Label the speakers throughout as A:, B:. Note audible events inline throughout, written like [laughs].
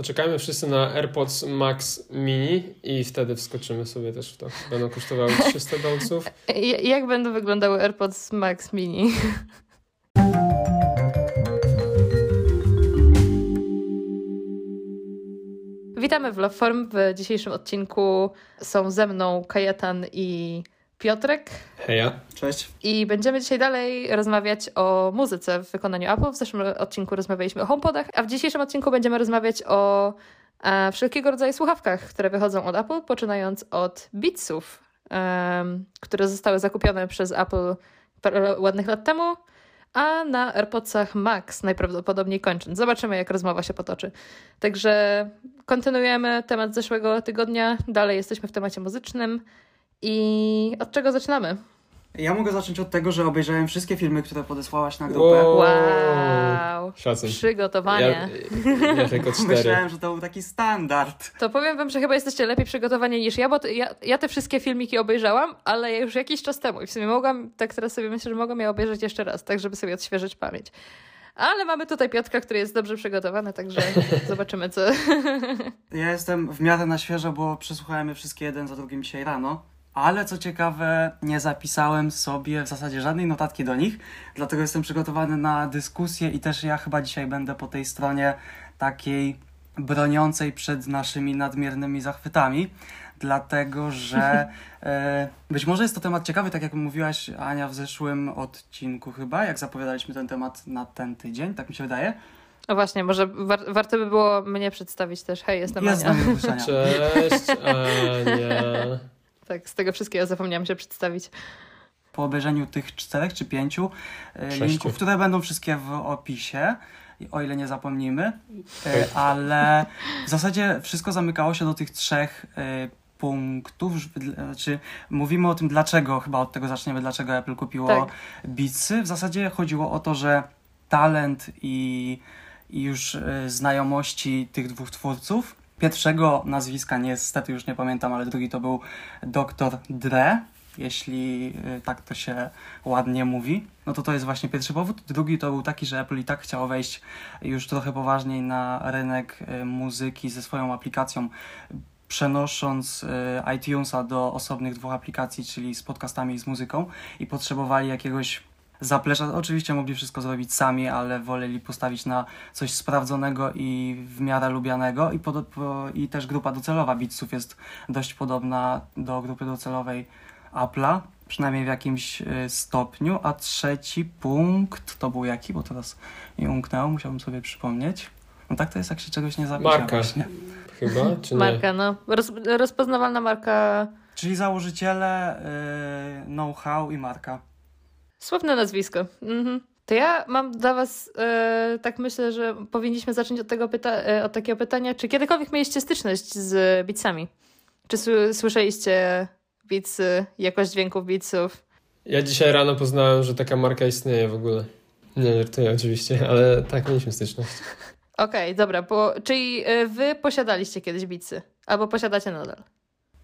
A: Poczekajmy wszyscy na AirPods Max Mini i wtedy wskoczymy sobie też w to. Będą kosztowały [laughs] 300 dolców.
B: Jak będą wyglądały AirPods Max Mini? [laughs] Witamy w Loveform. W dzisiejszym odcinku są ze mną Kajetan i Piotrek.
A: Heja.
C: Cześć.
B: I będziemy dzisiaj dalej rozmawiać o muzyce w wykonaniu Apple. W zeszłym odcinku rozmawialiśmy o HomePodach, a w dzisiejszym odcinku będziemy rozmawiać o e, wszelkiego rodzaju słuchawkach, które wychodzą od Apple, poczynając od Beatsów, e, które zostały zakupione przez Apple parę ładnych lat temu, a na AirPodsach Max najprawdopodobniej kończąc. Zobaczymy, jak rozmowa się potoczy. Także kontynuujemy temat zeszłego tygodnia. Dalej jesteśmy w temacie muzycznym. I od czego zaczynamy?
C: Ja mogę zacząć od tego, że obejrzałem wszystkie filmy, które podesłałaś na grupę.
A: Wow.
B: Wow.
A: Szacun.
B: Przygotowanie.
A: Ja, ja tylko cztery.
C: Myślałem, że to był taki standard.
B: To powiem wam, że chyba jesteście lepiej przygotowani niż ja, bo to, ja, ja te wszystkie filmiki obejrzałam, ale już jakiś czas temu. I w sumie mogłam, tak teraz sobie myślę, że mogłam je obejrzeć jeszcze raz, tak żeby sobie odświeżyć pamięć. Ale mamy tutaj Piotrka, który jest dobrze przygotowany, także [laughs] zobaczymy co.
C: Ja jestem w miarę na świeżo, bo przesłuchałem je wszystkie jeden za drugim dzisiaj rano. Ale co ciekawe, nie zapisałem sobie w zasadzie żadnej notatki do nich, dlatego jestem przygotowany na dyskusję i też ja chyba dzisiaj będę po tej stronie takiej broniącej przed naszymi nadmiernymi zachwytami, dlatego że [laughs] e, być może jest to temat ciekawy, tak jak mówiłaś Ania w zeszłym odcinku chyba, jak zapowiadaliśmy ten temat na ten tydzień, tak mi się wydaje.
B: No właśnie, może war warto by było mnie przedstawić też. Hej, jestem
C: Jest
B: Ania.
C: z nami Ania.
A: Cześć, Ania. [laughs]
B: Tak, z tego wszystkiego zapomniałam się przedstawić.
C: po obejrzeniu tych czterech czy pięciu e,
A: Sześciu.
C: linków, które będą wszystkie w opisie, o ile nie zapomnimy, E, ale w zasadzie wszystko zamykało się do tych trzech e, punktów, czy mówimy o tym dlaczego, chyba od tego zaczniemy, dlaczego Apple kupiło
B: Tak.
C: Beatsy. W zasadzie chodziło o to, że talent i, i już znajomości tych dwóch twórców. Pierwszego nazwiska niestety już nie pamiętam, ale drugi to był Dr. Dre, jeśli y, tak to się ładnie mówi. No to to jest właśnie pierwszy powód. Drugi to był taki, że Apple i tak chciało wejść już trochę poważniej na rynek y, muzyki ze swoją aplikacją, przenosząc y, iTunesa do osobnych dwóch aplikacji, czyli z podcastami i z muzyką i potrzebowali jakiegoś zaplecza. Oczywiście mogli wszystko zrobić sami, ale woleli postawić na coś sprawdzonego i w miarę lubianego i, pod, po, i też grupa docelowa Beatsów jest dość podobna do grupy docelowej Apple'a, przynajmniej w jakimś y, stopniu, a trzeci punkt to był jaki, bo teraz mi umknęło, musiałbym sobie przypomnieć. No tak to jest, jak się czegoś nie zapisze
A: Marka.
C: właśnie.
A: Chyba, [laughs] czy nie?
B: Marka, no. Roz, rozpoznawalna marka.
C: Czyli założyciele, y, know-how i marka.
B: Słowne nazwisko. Mhm. To ja mam dla Was, e, tak myślę, że powinniśmy zacząć od, tego pyta- e, od takiego pytania, czy kiedykolwiek mieliście styczność z Beatsami? Czy sły- słyszeliście Beatsy, jakość dźwięków Beatsów?
A: Ja dzisiaj rano poznałem, że taka marka istnieje w ogóle. Nie, żartuję oczywiście, ale tak, mieliśmy styczność.
B: Okej, dobra, bo, czyli e, Wy posiadaliście kiedyś Beatsy? Albo posiadacie nadal?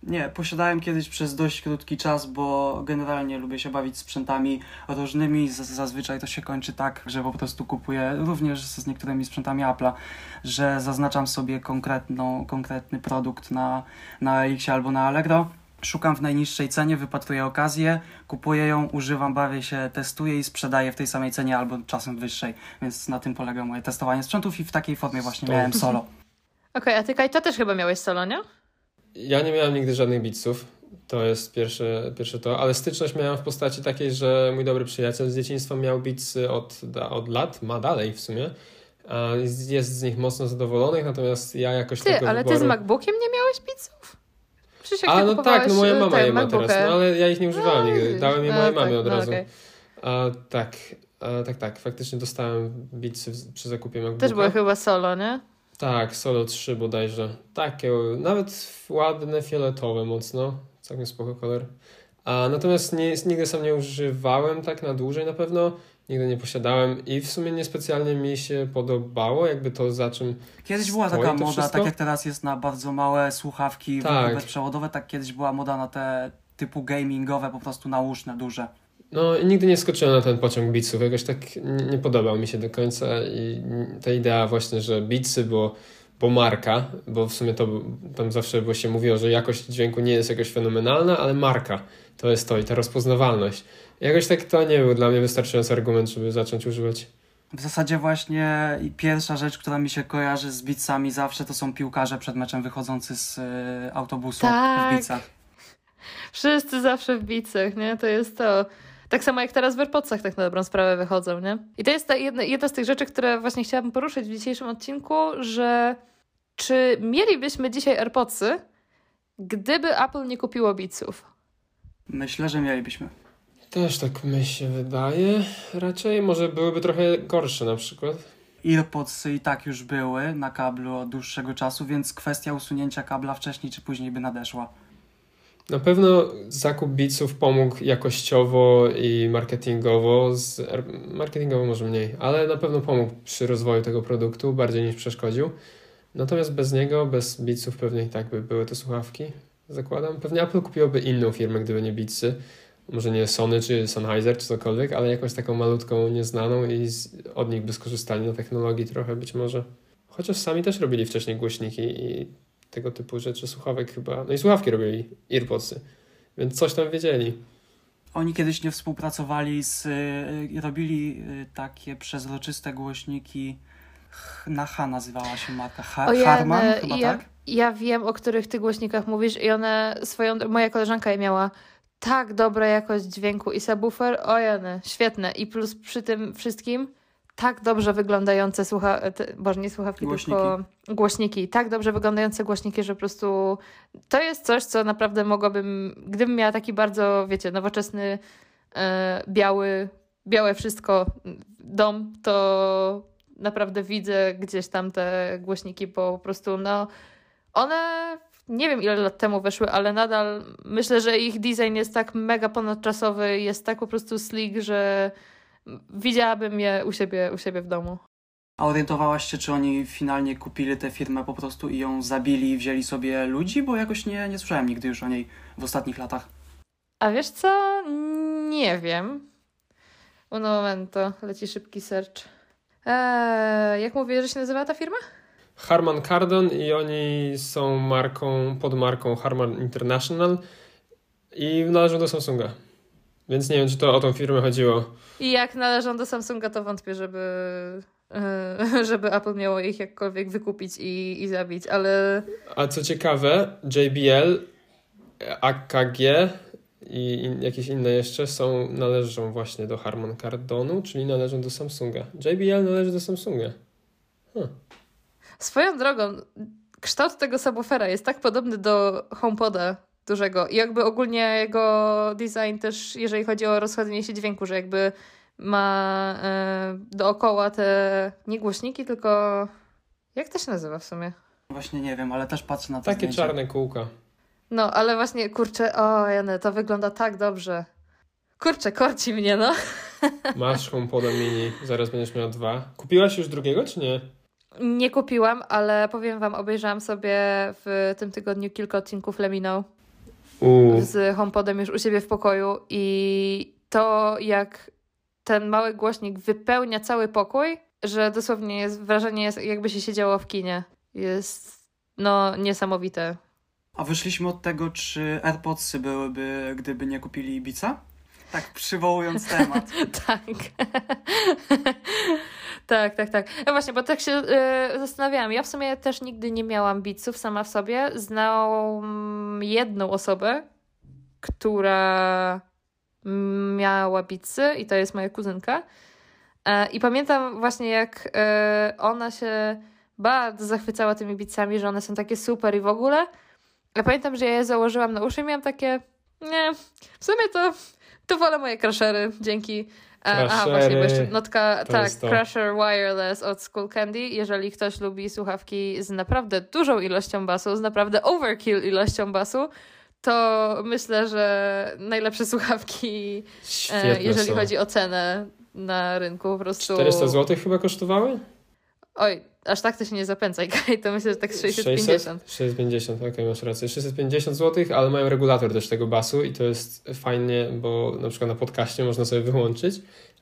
C: Nie, posiadałem kiedyś przez dość krótki czas, bo generalnie lubię się bawić sprzętami różnymi. Z- Zazwyczaj to się kończy tak, że po prostu kupuję również z niektórymi sprzętami Apple'a, że zaznaczam sobie konkretną, konkretny produkt na, na Elixie albo na Allegro. Szukam w najniższej cenie, wypatruję okazję, kupuję ją, używam, bawię się, testuję i sprzedaję w tej samej cenie albo czasem wyższej. Więc na tym polega moje testowanie sprzętów i w takiej formie właśnie miałem solo. [laughs]
B: Okej, a Ty Kajto też chyba miałeś solo, nie?
A: Ja nie miałem nigdy żadnych beatsów. To jest pierwsze, pierwsze to, ale styczność miałem w postaci takiej, że mój dobry przyjaciel z dzieciństwa miał beatsy od, od lat, ma dalej w sumie. Jest z nich mocno zadowolonych, natomiast ja jakoś
B: Ty,
A: tego
B: ale Ty
A: wyboru...
B: z MacBookiem nie miałeś Beatsów? Przecież
A: A
B: ty
A: no tak, no moja
B: e,
A: mama je ma teraz, no ale ja ich nie używałem
B: No,
A: nigdy. Dałem je
B: no
A: mojej
B: tak,
A: mamie od
B: no
A: razu.
B: okej.
A: A, tak, a, tak, tak, faktycznie dostałem beatsy w- przy zakupie MacBooka.
B: Też były chyba solo, nie?
A: Tak, Solo 3 bodajże. Takie, nawet ładne, fioletowe mocno. Całkiem spoko kolor. A, natomiast nie, nigdy sam nie używałem tak na dłużej na pewno. Nigdy nie posiadałem i w sumie niespecjalnie mi się podobało, jakby to za czym
C: Kiedyś była taka moda,
A: wszystko.
C: tak jak teraz jest na bardzo małe słuchawki
A: Tak.
C: bezprzewodowe, tak kiedyś była moda na te typu gamingowe, po prostu nauszne, duże.
A: No nigdy nie skoczyłem na ten pociąg Beatsów, jakoś tak nie, podobał mi się do końca i ta idea właśnie, że Beatsy, bo bo marka, bo w sumie to tam zawsze było się mówiło, że jakość dźwięku nie jest jakoś fenomenalna, ale marka to jest to i ta rozpoznawalność. Jakoś tak to nie był dla mnie wystarczający argument, żeby zacząć używać.
C: W zasadzie właśnie pierwsza rzecz, która mi się kojarzy z Beatsami zawsze, to są piłkarze przed meczem wychodzący z y, autobusu
B: Tak.
C: w Beatsach.
B: Wszyscy zawsze w bicach, nie? To jest to. Tak samo jak teraz w AirPodsach tak na dobrą sprawę wychodzą, nie? I to jest ta jedna, jedna z tych rzeczy, które właśnie chciałabym poruszyć w dzisiejszym odcinku, że czy mielibyśmy dzisiaj AirPodsy, gdyby Apple nie kupiło Beatsów?
C: Myślę, że mielibyśmy.
A: Też tak mi się wydaje. Raczej może byłyby trochę gorsze na przykład.
C: Earpodsy i tak już były na kablu od dłuższego czasu, więc kwestia usunięcia kabla wcześniej czy później by nadeszła.
A: Na pewno zakup Beatsów pomógł jakościowo i marketingowo. Z, marketingowo może mniej, ale na pewno pomógł przy rozwoju tego produktu bardziej niż przeszkodził. Natomiast bez niego, bez Beatsów pewnie i tak by były to słuchawki, zakładam. Pewnie Apple kupiłoby inną firmę, gdyby nie Beatsy. Może nie Sony czy Sennheiser czy cokolwiek, ale jakąś taką malutką, nieznaną i z, od nich by skorzystali na technologii trochę być może. Chociaż sami też robili wcześniej głośniki i tego typu rzeczy, słuchawek chyba. No i słuchawki robili, earpodsy, więc coś tam wiedzieli.
C: Oni kiedyś nie współpracowali z. y, robili y, takie przezroczyste głośniki. Na H nazywała się marka. Ha,
B: Ojej,
C: Harman chyba
B: ja,
C: tak?
B: ja wiem, o których ty głośnikach mówisz i one swoją... Moja koleżanka je miała tak dobra jakość dźwięku i subwoofer, ojeny, świetne. I plus przy tym wszystkim tak dobrze wyglądające słucha... Te, boże, nie słuchawki,
C: Głośniki.
B: tylko głośniki. Tak dobrze wyglądające głośniki, że po prostu to jest coś, co naprawdę mogłabym... Gdybym miała taki bardzo, wiecie, nowoczesny, e, biały, białe wszystko dom, to naprawdę widzę gdzieś tam te głośniki, bo po prostu no one nie wiem ile lat temu weszły, ale nadal myślę, że ich design jest tak mega ponadczasowy, jest tak po prostu slick, że widziałabym je u siebie, u siebie w domu.
C: A orientowałaś się, czy oni finalnie kupili tę firmę po prostu i ją zabili i wzięli sobie ludzi? Bo jakoś nie, nie słyszałem nigdy już o niej w ostatnich latach.
B: A wiesz co? Nie wiem. Un momento, leci szybki search. Eee, jak mówię, że się nazywa ta firma?
A: Harman Kardon i oni są marką, pod marką Harman International i należą do Samsunga. Więc nie wiem, czy to o tą firmę chodziło.
B: I jak należą do Samsunga, to wątpię, żeby, e, [laughs] żeby Apple miało ich jakkolwiek wykupić i, i zabić, ale
A: A co ciekawe, JBL, AKG i in, jakieś inne jeszcze są, należą właśnie do Harman Kardonu, czyli należą do Samsunga. JBL należy do Samsunga.
B: swoją drogą, kształt tego subwoofera jest tak podobny do HomePoda dużego i jakby ogólnie jego design też, jeżeli chodzi o rozchodzenie się dźwięku, że jakby ma e, dookoła te nie głośniki, tylko jak to się nazywa w sumie?
C: Właśnie nie wiem, ale też patrzę na to
A: Takie
C: zdjęcie.
A: czarne kółka.
B: No, ale właśnie, kurczę, o Jany, to wygląda tak dobrze. Kurczę, korci mnie, no. [laughs]
A: Masz HomePoda mini, zaraz będziesz miał dwa. Kupiłaś już drugiego, czy nie?
B: Nie kupiłam, ale powiem wam, obejrzałam sobie w tym tygodniu kilka odcinków Lemino
A: Uuu.
B: z HomePodem już u siebie w pokoju i to jak ten mały głośnik wypełnia cały pokój, że dosłownie jest wrażenie jest jakby się siedziało w kinie. Jest no niesamowite.
C: A wyszliśmy od tego, czy AirPodsy byłyby, gdyby nie kupili Ibiza? Tak, przywołując temat. [laughs]
B: tak. [laughs] tak, tak, tak. No właśnie, bo tak się e, zastanawiałam. Ja w sumie też nigdy nie miałam Beatsów sama w sobie. Znałam jedną osobę, która miała Beatsy i to jest moja kuzynka. E, I pamiętam właśnie, jak e, ona się bardzo zachwycała tymi Beatsami, że one są takie super i w ogóle. Ja pamiętam, że ja je założyłam na uszy i miałam takie, nie, w sumie to, to wolę moje crashery, dzięki. E, Aha, właśnie, bo jeszcze notka, tak. Crusher Wireless od School Candy. Jeżeli ktoś lubi słuchawki z naprawdę dużą ilością basu, z naprawdę overkill ilością basu, to myślę, że najlepsze słuchawki, e,
A: Świetne
B: jeżeli
A: są.
B: chodzi o cenę na rynku, po prostu...
A: 400 zł chyba kosztowały?
B: Oj, aż tak to się nie zapędzaj, [laughs] Kaj, to myślę, że tak 650.
A: 650, okej, masz rację. 650 zł, ale mają regulator też tego basu i to jest fajnie, bo na przykład na podcaście można sobie wyłączyć,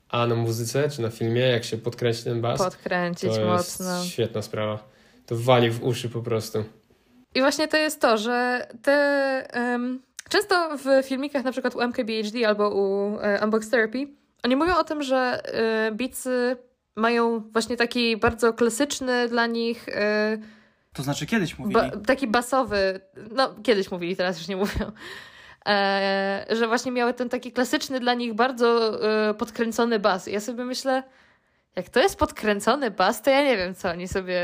A: a na muzyce czy na filmie, jak się podkręci ten bas,
B: Podkręcić
A: to jest
B: mocno.
A: świetna sprawa. to wali w uszy po prostu.
B: I właśnie to jest to, że te... Um, często w filmikach na przykład u MKBHD albo u e, Unbox Therapy oni mówią o tym, że e, beatsy mają właśnie taki bardzo klasyczny dla nich... E,
C: to znaczy kiedyś mówili? Ba
B: taki basowy, no kiedyś mówili, teraz już nie mówią. E, że właśnie miały ten taki klasyczny dla nich bardzo e, podkręcony bas. I ja sobie myślę, jak to jest podkręcony bas, to ja nie wiem, co oni sobie.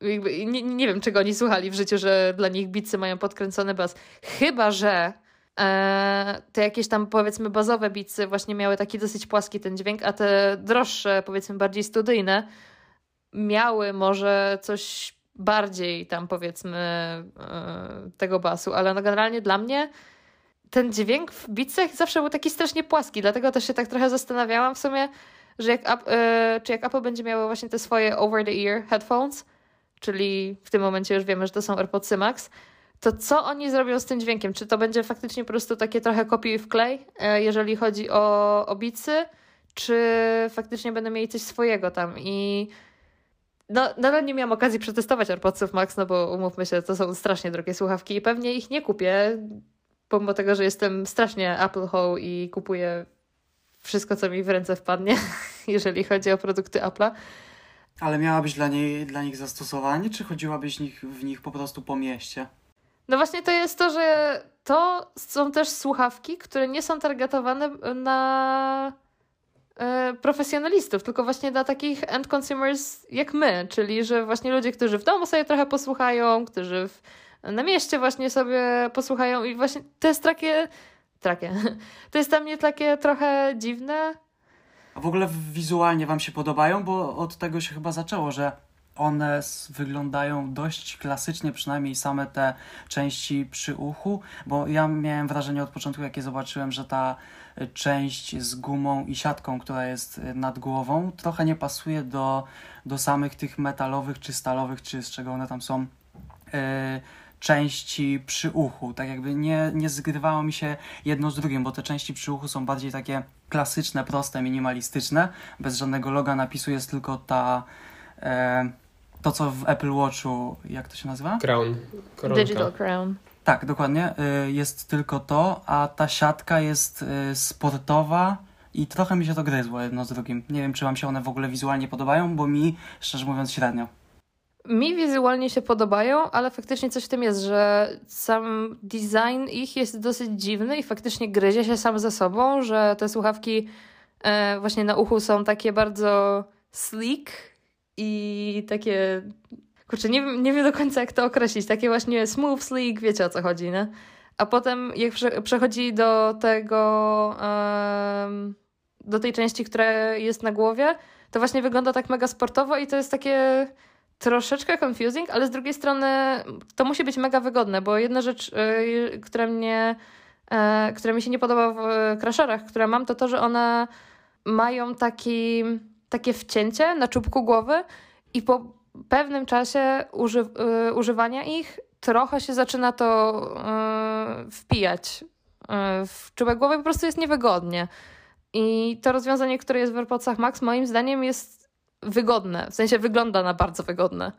B: Jakby, nie, nie wiem, czego oni słuchali w życiu, że dla nich bicy mają podkręcony bas. Chyba, że te jakieś tam powiedzmy bazowe bicy właśnie miały taki dosyć płaski ten dźwięk, a te droższe, powiedzmy bardziej studyjne, miały może coś bardziej tam powiedzmy e, tego basu, ale no generalnie dla mnie ten dźwięk w bicach zawsze był taki strasznie płaski, dlatego też się tak trochę zastanawiałam w sumie, że jak, e, czy jak Apple będzie miało właśnie te swoje over-the-ear headphones, czyli w tym momencie już wiemy, że to są AirPodsy Max, to co oni zrobią z tym dźwiękiem? Czy to będzie faktycznie po prostu takie trochę kopiuj w klej, e, jeżeli chodzi o, o bicy, czy faktycznie będą mieli coś swojego tam i no, nadal nie miałam okazji przetestować AirPodsów Max, no bo umówmy się, to są strasznie drogie słuchawki i pewnie ich nie kupię, pomimo tego, że jestem strasznie Apple Ho i kupuję wszystko, co mi w ręce wpadnie, [laughs] jeżeli chodzi o produkty Apple'a.
C: Ale miałabyś dla, niej, dla nich zastosowanie, czy chodziłabyś w nich po prostu po mieście?
B: No właśnie to jest to, że to są też słuchawki, które nie są targetowane na e, profesjonalistów, tylko właśnie dla takich end consumers jak my, czyli że właśnie ludzie, którzy w domu sobie trochę posłuchają, którzy w, na mieście właśnie sobie posłuchają i właśnie to jest takie takie. [laughs] To jest dla mnie takie trochę dziwne.
C: A w ogóle wizualnie wam się podobają? Bo od tego się chyba zaczęło, że one wyglądają dość klasycznie, przynajmniej same te części przy uchu, bo ja miałem wrażenie od początku, jak je zobaczyłem, że ta e, część z gumą i siatką, która jest e, nad głową, trochę nie pasuje do, do samych tych metalowych, czy stalowych, czy z czego one tam są. Yy, części przy uchu. Tak jakby nie, nie zgrywało mi się jedno z drugim, bo te części przy uchu są bardziej takie klasyczne, proste, minimalistyczne. Bez żadnego loga napisu jest tylko ta. E, to, co w Apple Watchu, jak to się nazywa?
A: Crown.
B: Koronka. Digital Crown.
C: Tak, dokładnie. E, jest tylko to, a ta siatka jest e, sportowa i trochę mi się to gryzło jedno z drugim. Nie wiem, czy Wam się one w ogóle wizualnie podobają, bo mi, szczerze mówiąc, średnio.
B: Mi wizualnie się podobają, ale faktycznie coś w tym jest, że sam design ich jest dosyć dziwny i faktycznie gryzie się sam ze sobą, że te słuchawki e, właśnie na uchu są takie bardzo sleek i takie. Kurczę, nie, nie wiem do końca jak to określić. Takie właśnie smooth, sleek, wiecie o co chodzi, nie? A potem jak prze, przechodzi do tego, e, do tej części, która jest na głowie, to właśnie wygląda tak mega sportowo i to jest takie troszeczkę confusing, ale z drugiej strony to musi być mega wygodne, bo jedna rzecz, yy, która mnie, yy, która mi się nie podoba w crasherach, które mam, to to, że one mają taki, takie wcięcie na czubku głowy i po pewnym czasie uży, yy, używania ich trochę się zaczyna to wpijać w czubek głowy, po prostu jest niewygodnie. I to rozwiązanie, które jest w AirPodsach Max, moim zdaniem jest wygodne. W sensie wygląda na bardzo wygodne.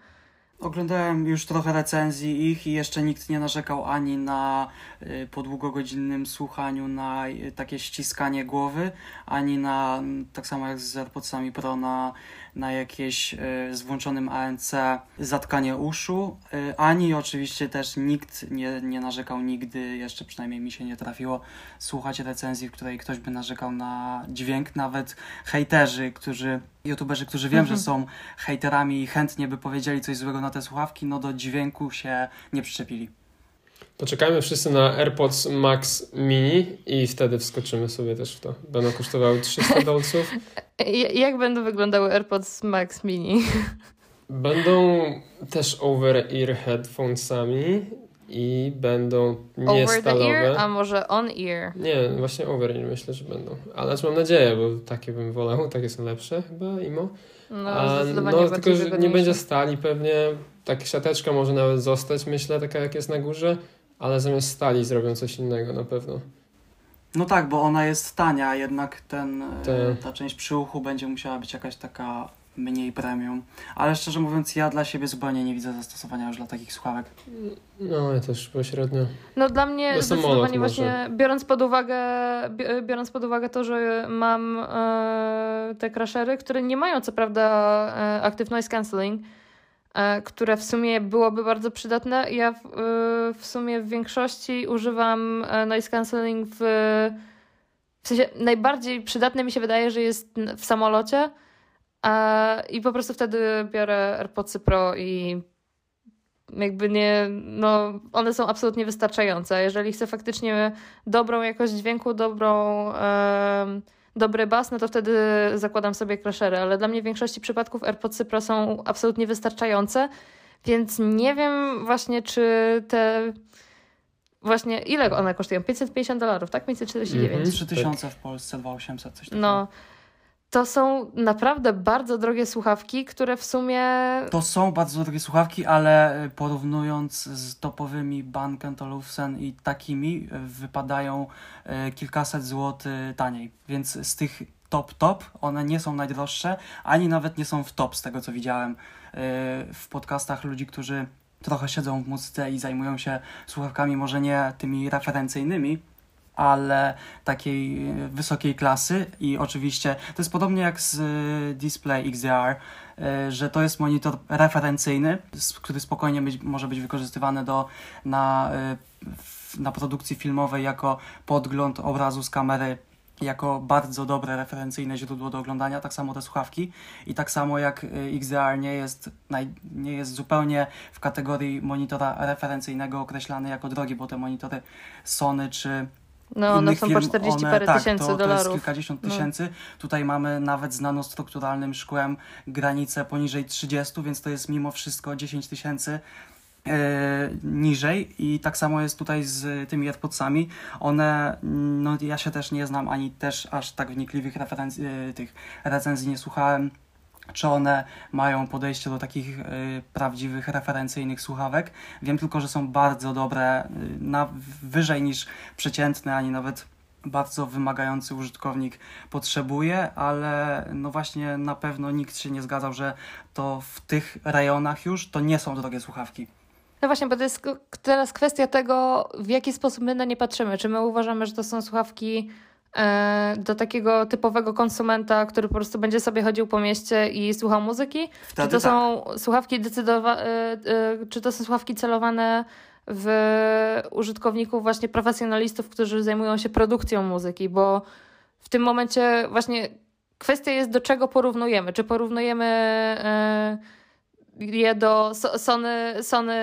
C: Oglądałem już trochę recenzji ich i jeszcze nikt nie narzekał ani na y, po długogodzinnym słuchaniu na y, takie ściskanie głowy, ani na, tak samo jak z AirPodsami Pro, na na jakieś y, z włączonym ANC zatkanie uszu, y, ani oczywiście też nikt nie, nie narzekał nigdy, jeszcze przynajmniej mi się nie trafiło słuchać recenzji, w której ktoś by narzekał na dźwięk, nawet hejterzy, którzy youtuberzy, którzy wiem, mhm. że są hejterami i chętnie by powiedzieli coś złego na te słuchawki, no do dźwięku się nie przyczepili.
A: Poczekajmy wszyscy na AirPods Max Mini i wtedy wskoczymy sobie też w to. Będą kosztowały 300 [laughs] dolców.
B: Jak będą wyglądały AirPods Max Mini? [laughs]
A: Będą też over-ear headphonesami i będą nie over stalowe. the ear,
B: a może on ear?
A: Nie, właśnie over ear myślę, że będą. Ale mam nadzieję, bo takie bym wolał, takie są lepsze chyba, imo.
B: No, a, no
A: tylko, że nie będzie stali pewnie. Tak siateczka może nawet zostać, myślę, taka jak jest na górze ale zamiast stali zrobią coś innego na pewno.
C: No tak, bo ona jest tania, jednak ten, Te... ta część przy uchu będzie musiała być jakaś taka mniej premium. Ale szczerze mówiąc, ja dla siebie zupełnie nie widzę zastosowania już dla takich słuchawek.
A: No, ja też pośrednio.
B: No dla mnie
A: No,
B: zdecydowanie właśnie, biorąc pod uwagę, bi- biorąc pod uwagę to, że mam e, te crashery, które nie mają co prawda e, active noise cancelling, e, które w sumie byłoby bardzo przydatne. Ja w, e, w sumie w większości używam e, noise cancelling w, w sensie najbardziej przydatne mi się wydaje, że jest w samolocie e, i po prostu wtedy biorę AirPodsy Pro i jakby nie, no one są absolutnie wystarczające. Jeżeli chcę faktycznie dobrą jakość dźwięku, dobrą, em, dobry bas, no to wtedy zakładam sobie crashery, ale dla mnie w większości przypadków AirPodsy Pro są absolutnie wystarczające, więc nie wiem właśnie, czy te właśnie, ile one kosztują? 550 dolarów, tak? 549.
A: Mhm.
C: 3000 w Polsce, 2800, coś takiego.
B: No, to są naprawdę bardzo drogie słuchawki, które w sumie
C: To są bardzo drogie słuchawki, ale y, porównując z topowymi Bang Olufsen i takimi, y, wypadają y, kilkaset złotych taniej. Więc z tych top top one nie są najdroższe, ani nawet nie są w top z tego co widziałem w podcastach ludzi, którzy trochę siedzą w muzyce i zajmują się słuchawkami, może nie tymi referencyjnymi, ale takiej y, wysokiej klasy i oczywiście to jest podobnie jak z y, Display XDR, y, że to jest monitor referencyjny, który spokojnie być, może być wykorzystywany do, na, na produkcji filmowej jako podgląd obrazu z kamery, jako bardzo dobre referencyjne źródło do oglądania, tak samo te słuchawki. I tak samo jak XDR nie jest, nie jest zupełnie w kategorii monitora referencyjnego określany jako drogi, bo te monitory Sony czy
B: no, one są
C: firm,
B: po 40
C: one-
B: parę
C: tak,
B: tysięcy
C: to, To jest
B: dolarów.
C: kilkadziesiąt
B: No.
C: tysięcy. Tutaj mamy nawet z nanostrukturalnym szkłem granicę poniżej 30, więc to jest mimo wszystko 10 tysięcy e, niżej i tak samo jest tutaj z tymi AirPodsami. One, no ja się też nie znam, ani też aż tak wnikliwych referencji, e, tych recenzji nie słuchałem, czy one mają podejście do takich y, prawdziwych, referencyjnych słuchawek. Wiem tylko, że są bardzo dobre, y, na, wyżej niż przeciętny, ani nawet bardzo wymagający użytkownik potrzebuje, ale no właśnie na pewno nikt się nie zgadzał, że to w tych rejonach już to nie są drogie słuchawki.
B: No właśnie, bo to jest teraz kwestia tego, w jaki sposób my na nie patrzymy. Czy my uważamy, że to są słuchawki do takiego typowego konsumenta, który po prostu będzie sobie chodził po mieście i słuchał muzyki?
C: Wtedy
B: czy to
C: tak.
B: są słuchawki decydowa- e, e, czy to są słuchawki celowane w użytkowników właśnie profesjonalistów, którzy zajmują się produkcją muzyki, bo w tym momencie właśnie kwestia jest do czego porównujemy. Czy porównujemy e, je do So- Sony, Sony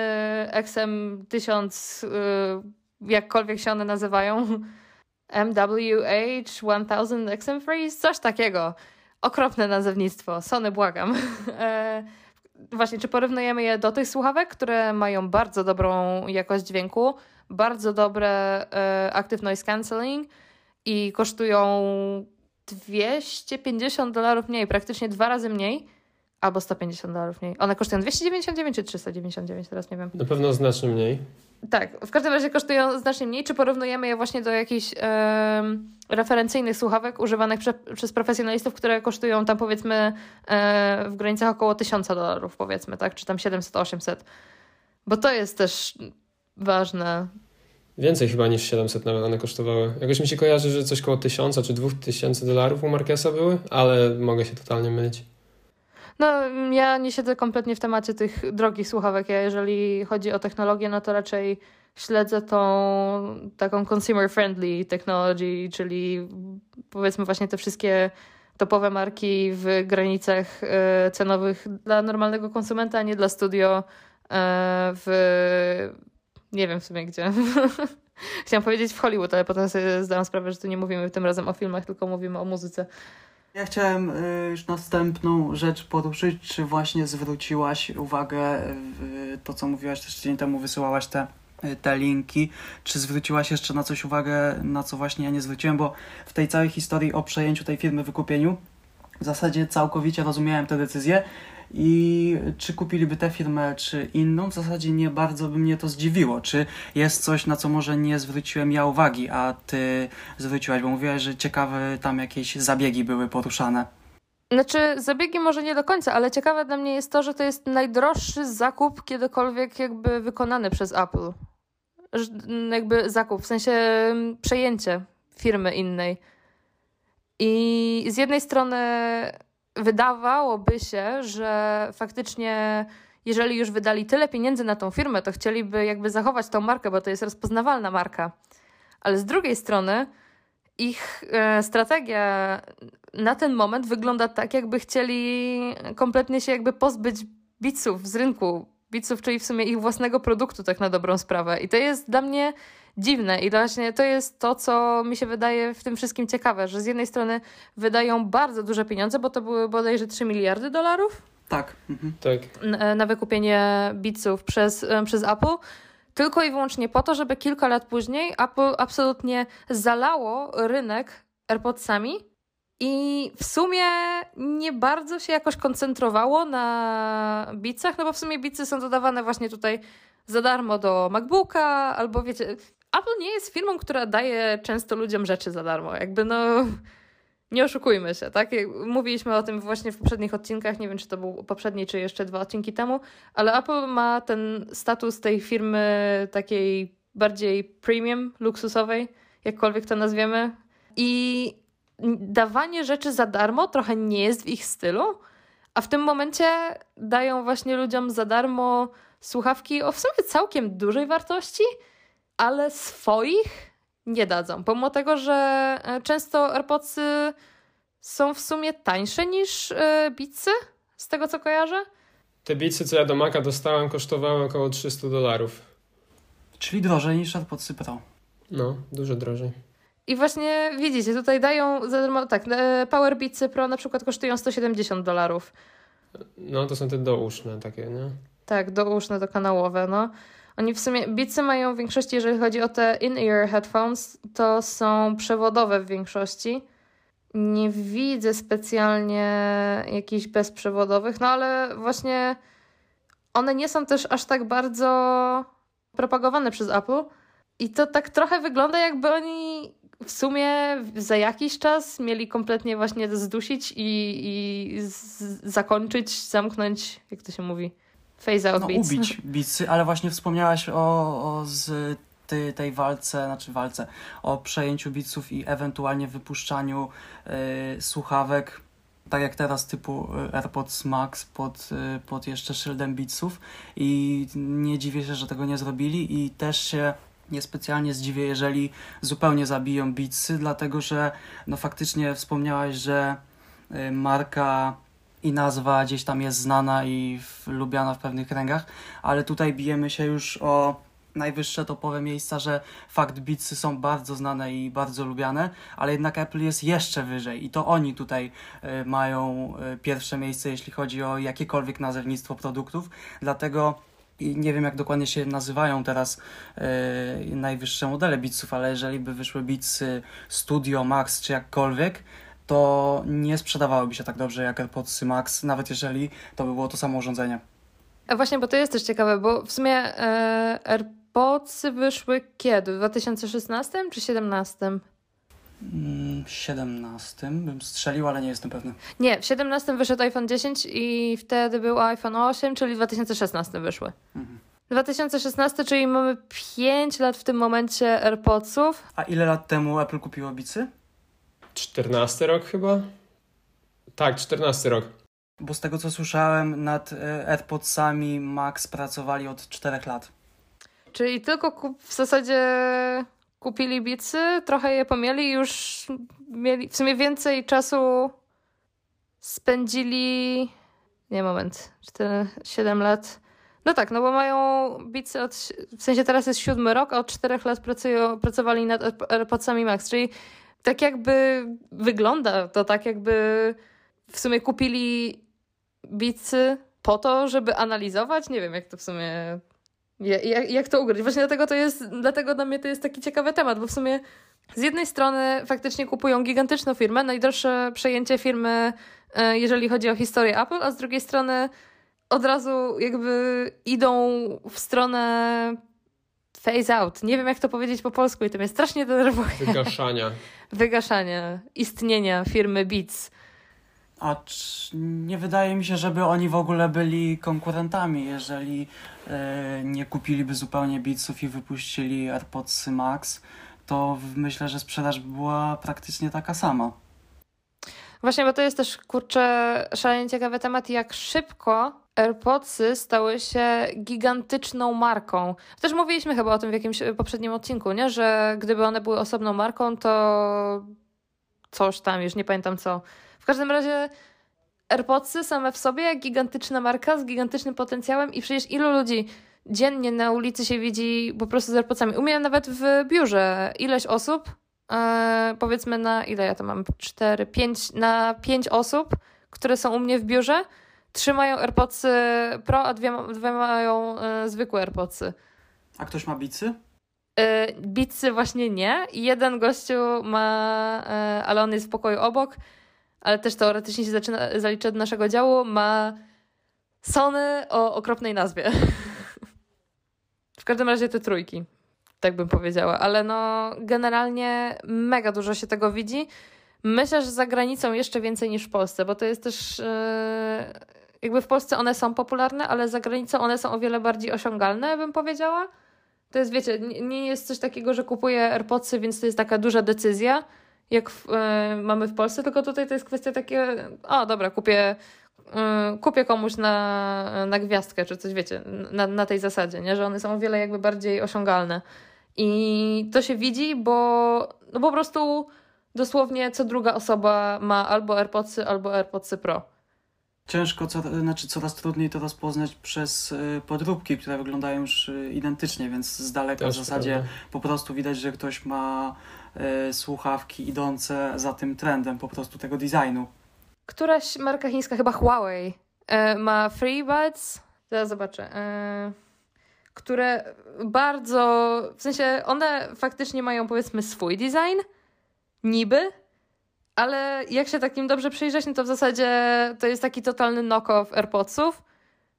B: XM1000, y, jakkolwiek się one nazywają, MWH 1000 XM Freeze, coś takiego. Okropne nazewnictwo. Sony, błagam. [laughs] E, Właśnie, czy porównujemy je do tych słuchawek, które mają bardzo dobrą jakość dźwięku, bardzo dobre active noise cancelling i kosztują 250 dolarów mniej, praktycznie dwa razy mniej, albo 150 dolarów mniej. One kosztują 299 czy 399, teraz nie wiem.
A: Na pewno znacznie mniej.
B: Tak, w każdym razie kosztują znacznie mniej. Czy porównujemy je właśnie do jakichś referencyjnych słuchawek używanych prze, przez profesjonalistów, które kosztują tam powiedzmy e, w granicach około 1000 dolarów, powiedzmy, tak? Czy tam 700-800. Bo to jest też ważne.
A: Więcej chyba niż 700 nawet one kosztowały. Jakoś mi się kojarzy, że coś koło 1000 czy 2000 dolarów u Marquesa były, ale mogę się totalnie mylić.
B: No, ja nie siedzę kompletnie w temacie tych drogich słuchawek. Ja jeżeli chodzi o technologię, no to raczej śledzę tą taką consumer friendly technology, czyli powiedzmy właśnie te wszystkie topowe marki w granicach e, cenowych dla normalnego konsumenta, a nie dla studio e, w nie wiem w sumie gdzie. [laughs] Chciałam powiedzieć w Hollywood, ale potem sobie zdałam sprawę, że tu nie mówimy tym razem o filmach, tylko mówimy o muzyce.
C: Ja chciałem y, już następną rzecz poruszyć, czy właśnie zwróciłaś uwagę w to, co mówiłaś też tydzień temu, wysyłałaś te, y, te linki, czy zwróciłaś jeszcze na coś uwagę, na co właśnie ja nie zwróciłem, bo w tej całej historii o przejęciu tej firmy, wykupieniu, w zasadzie całkowicie rozumiałem tę decyzję i czy kupiliby tę firmę, czy inną, w zasadzie nie bardzo by mnie to zdziwiło. Czy jest coś, na co może nie zwróciłem ja uwagi, a ty zwróciłaś, bo mówiłaś, że ciekawe tam jakieś zabiegi były poruszane.
B: Znaczy, zabiegi może nie do końca, ale ciekawe dla mnie jest to, że to jest najdroższy zakup kiedykolwiek jakby wykonany przez Apple. Jakby zakup, w sensie mm, przejęcie firmy innej. I z jednej strony wydawałoby się, że faktycznie jeżeli już wydali tyle pieniędzy na tą firmę, to chcieliby jakby zachować tą markę, bo to jest rozpoznawalna marka. Ale z drugiej strony ich e, strategia na ten moment wygląda tak, jakby chcieli kompletnie się jakby pozbyć biców z rynku. Biców, czyli w sumie ich własnego produktu, tak na dobrą sprawę. I to jest dla mnie dziwne. I właśnie to jest to, co mi się wydaje w tym wszystkim ciekawe, że z jednej strony wydają bardzo duże pieniądze, bo to były bodajże 3 miliardy dolarów.
C: Tak. Mhm.
A: tak.
B: Na, na wykupienie biców przez, e, przez Apple tylko i wyłącznie po to, żeby kilka lat później Apple absolutnie zalało rynek AirPodsami i w sumie nie bardzo się jakoś koncentrowało na bicach, no bo w sumie bicy są dodawane właśnie tutaj za darmo do MacBooka, albo wiecie, Apple nie jest firmą, która daje często ludziom rzeczy za darmo. Jakby no, nie oszukujmy się, tak? Mówiliśmy o tym właśnie w poprzednich odcinkach, nie wiem czy to był poprzedni, czy jeszcze dwa odcinki temu, ale Apple ma ten status tej firmy takiej bardziej premium, luksusowej, jakkolwiek to nazwiemy. I dawanie rzeczy za darmo trochę nie jest w ich stylu, a w tym momencie dają właśnie ludziom za darmo słuchawki o w sumie całkiem dużej wartości, ale swoich nie dadzą. Pomimo tego, że e, często AirPodsy są w sumie tańsze niż yy, Beatsy, z tego co kojarzę.
A: Te Beatsy, co ja do Maca dostałem, kosztowały około 300 dolarów.
C: Czyli drożej niż AirPodsy Pro.
A: No, dużo drożej.
B: I właśnie widzicie, tutaj dają za darmo, tak, e, Power Beatsy Pro na przykład kosztują 170 dolarów.
A: No, to są te douszne takie, nie?
B: Tak, douszne, dokanałowe, no. Oni w sumie, Beatsy mają w większości, jeżeli chodzi o te in-ear headphones, to są przewodowe w większości. Nie widzę specjalnie jakichś bezprzewodowych, no ale właśnie one nie są też aż tak bardzo propagowane przez Apple. I to tak trochę wygląda, jakby oni w sumie za jakiś czas mieli kompletnie właśnie zdusić i, i zakończyć, zamknąć, jak to się mówi, phase out
C: no,
B: beats.
C: ubić bicy, ale właśnie wspomniałaś o, o z tej, tej walce, znaczy walce, o przejęciu biców i ewentualnie wypuszczaniu y, słuchawek, tak jak teraz typu y, AirPods Max pod, y, pod jeszcze szyldem biców i nie dziwię się, że tego nie zrobili i też się niespecjalnie zdziwię, jeżeli zupełnie zabiją bitsy, dlatego że no faktycznie wspomniałaś, że y, marka i nazwa gdzieś tam jest znana i w, lubiana w pewnych kręgach, ale tutaj bijemy się już o najwyższe topowe miejsca, że fakt Beatsy są bardzo znane i bardzo lubiane, ale jednak Apple jest jeszcze wyżej i to oni tutaj y, mają y, pierwsze miejsce, jeśli chodzi o jakiekolwiek nazewnictwo produktów, dlatego i nie wiem jak dokładnie się nazywają teraz y, najwyższe modele Beatsów, ale jeżeli by wyszły Beatsy Studio, Max czy jakkolwiek, to nie sprzedawałyby się tak dobrze jak AirPodsy Max, nawet jeżeli to by było to samo urządzenie.
B: A właśnie, bo to jest też ciekawe, bo w sumie e, AirPodsy wyszły kiedy? W 2016 czy 2017?
C: Mm, 17 bym strzelił, ale nie jestem pewny.
B: Nie, w 17 wyszedł iPhone 10 i wtedy był iPhone 8, czyli w 2016 wyszły.
C: Mhm.
B: 2016, czyli mamy 5 lat w tym momencie AirPodsów.
C: A ile lat temu Apple kupiło Beatsy?
A: 14 rok chyba? Tak, 14 rok.
C: Bo z tego co słyszałem, nad e, AirPodsami Max pracowali od 4 lat.
B: Czyli tylko kup, w zasadzie kupili bicy, trochę je pomieli, już mieli w sumie więcej czasu spędzili. Nie, moment, 4, 7 lat. No tak, no bo mają bicy od. W sensie teraz jest siódmy rok, a od czterech lat pracują, pracowali nad AirPodsami Max, czyli tak jakby wygląda to tak, jakby w sumie kupili bicy po to, żeby analizować. Nie wiem, jak to w sumie. Jak, jak to ugryźć? Właśnie dlatego to jest, dlatego dla mnie to jest taki ciekawy temat, bo w sumie z jednej strony faktycznie kupują gigantyczną firmę, najdroższe przejęcie firmy, e, jeżeli chodzi o historię Apple, a z drugiej strony od razu jakby idą w stronę phase out. Nie wiem, jak to powiedzieć po polsku i to mnie strasznie denerwuje.
A: Wygaszania. [laughs]
B: Wygaszania istnienia firmy Beats.
C: A nie wydaje mi się, żeby oni w ogóle byli konkurentami, jeżeli e, nie kupiliby zupełnie Beatsów i wypuścili AirPods Max, to myślę, że sprzedaż by była praktycznie taka sama.
B: Właśnie, bo to jest też, kurczę, szalenie ciekawy temat, jak szybko AirPodsy stały się gigantyczną marką. Też mówiliśmy chyba o tym w jakimś poprzednim odcinku, nie? że gdyby one były osobną marką, to coś tam, już nie pamiętam co. W każdym razie AirPodsy same w sobie, gigantyczna marka z gigantycznym potencjałem i przecież ilu ludzi dziennie na ulicy się widzi po prostu z AirPodsami. U mnie nawet w biurze ileś osób, e, powiedzmy na ile ja to mam, cztery, pięć, na pięć osób, które są u mnie w biurze, trzymają AirPodsy Pro, a dwie, dwie mają e, zwykłe AirPodsy.
C: A ktoś ma bicy?
B: E, bicy właśnie nie. Jeden gościu ma, e, ale on jest w pokoju obok, ale też teoretycznie się zaczyna, zalicza do naszego działu, ma Sony o okropnej nazwie. [laughs] w każdym razie te trójki, tak bym powiedziała, ale no generalnie mega dużo się tego widzi. Myślę, że za granicą jeszcze więcej niż w Polsce, bo to jest też yy, jakby w Polsce one są popularne, ale za granicą one są o wiele bardziej osiągalne, bym powiedziała. To jest, wiecie, nie jest coś takiego, że kupuję AirPodsy, więc to jest taka duża decyzja, jak w, y, mamy w Polsce, tylko tutaj to jest kwestia takie, o dobra, kupię, y, kupię komuś na, na gwiazdkę, czy coś, wiecie, na, na tej zasadzie, nie? że one są o wiele jakby bardziej osiągalne. I to się widzi, bo no po prostu dosłownie co druga osoba ma albo AirPodsy, albo AirPodsy Pro
C: ciężko, co, znaczy coraz trudniej to rozpoznać przez y, podróbki, które wyglądają już y, identycznie, więc z daleka w zasadzie prawda. po prostu widać, że ktoś ma y, słuchawki idące za tym trendem po prostu tego designu.
B: Któraś marka chińska, chyba Huawei, ma FreeBuds, zaraz zobaczę, które bardzo, w sensie one faktycznie mają powiedzmy swój design, niby, ale jak się takim dobrze przyjrzeć, no to w zasadzie to jest taki totalny knock-off AirPodsów.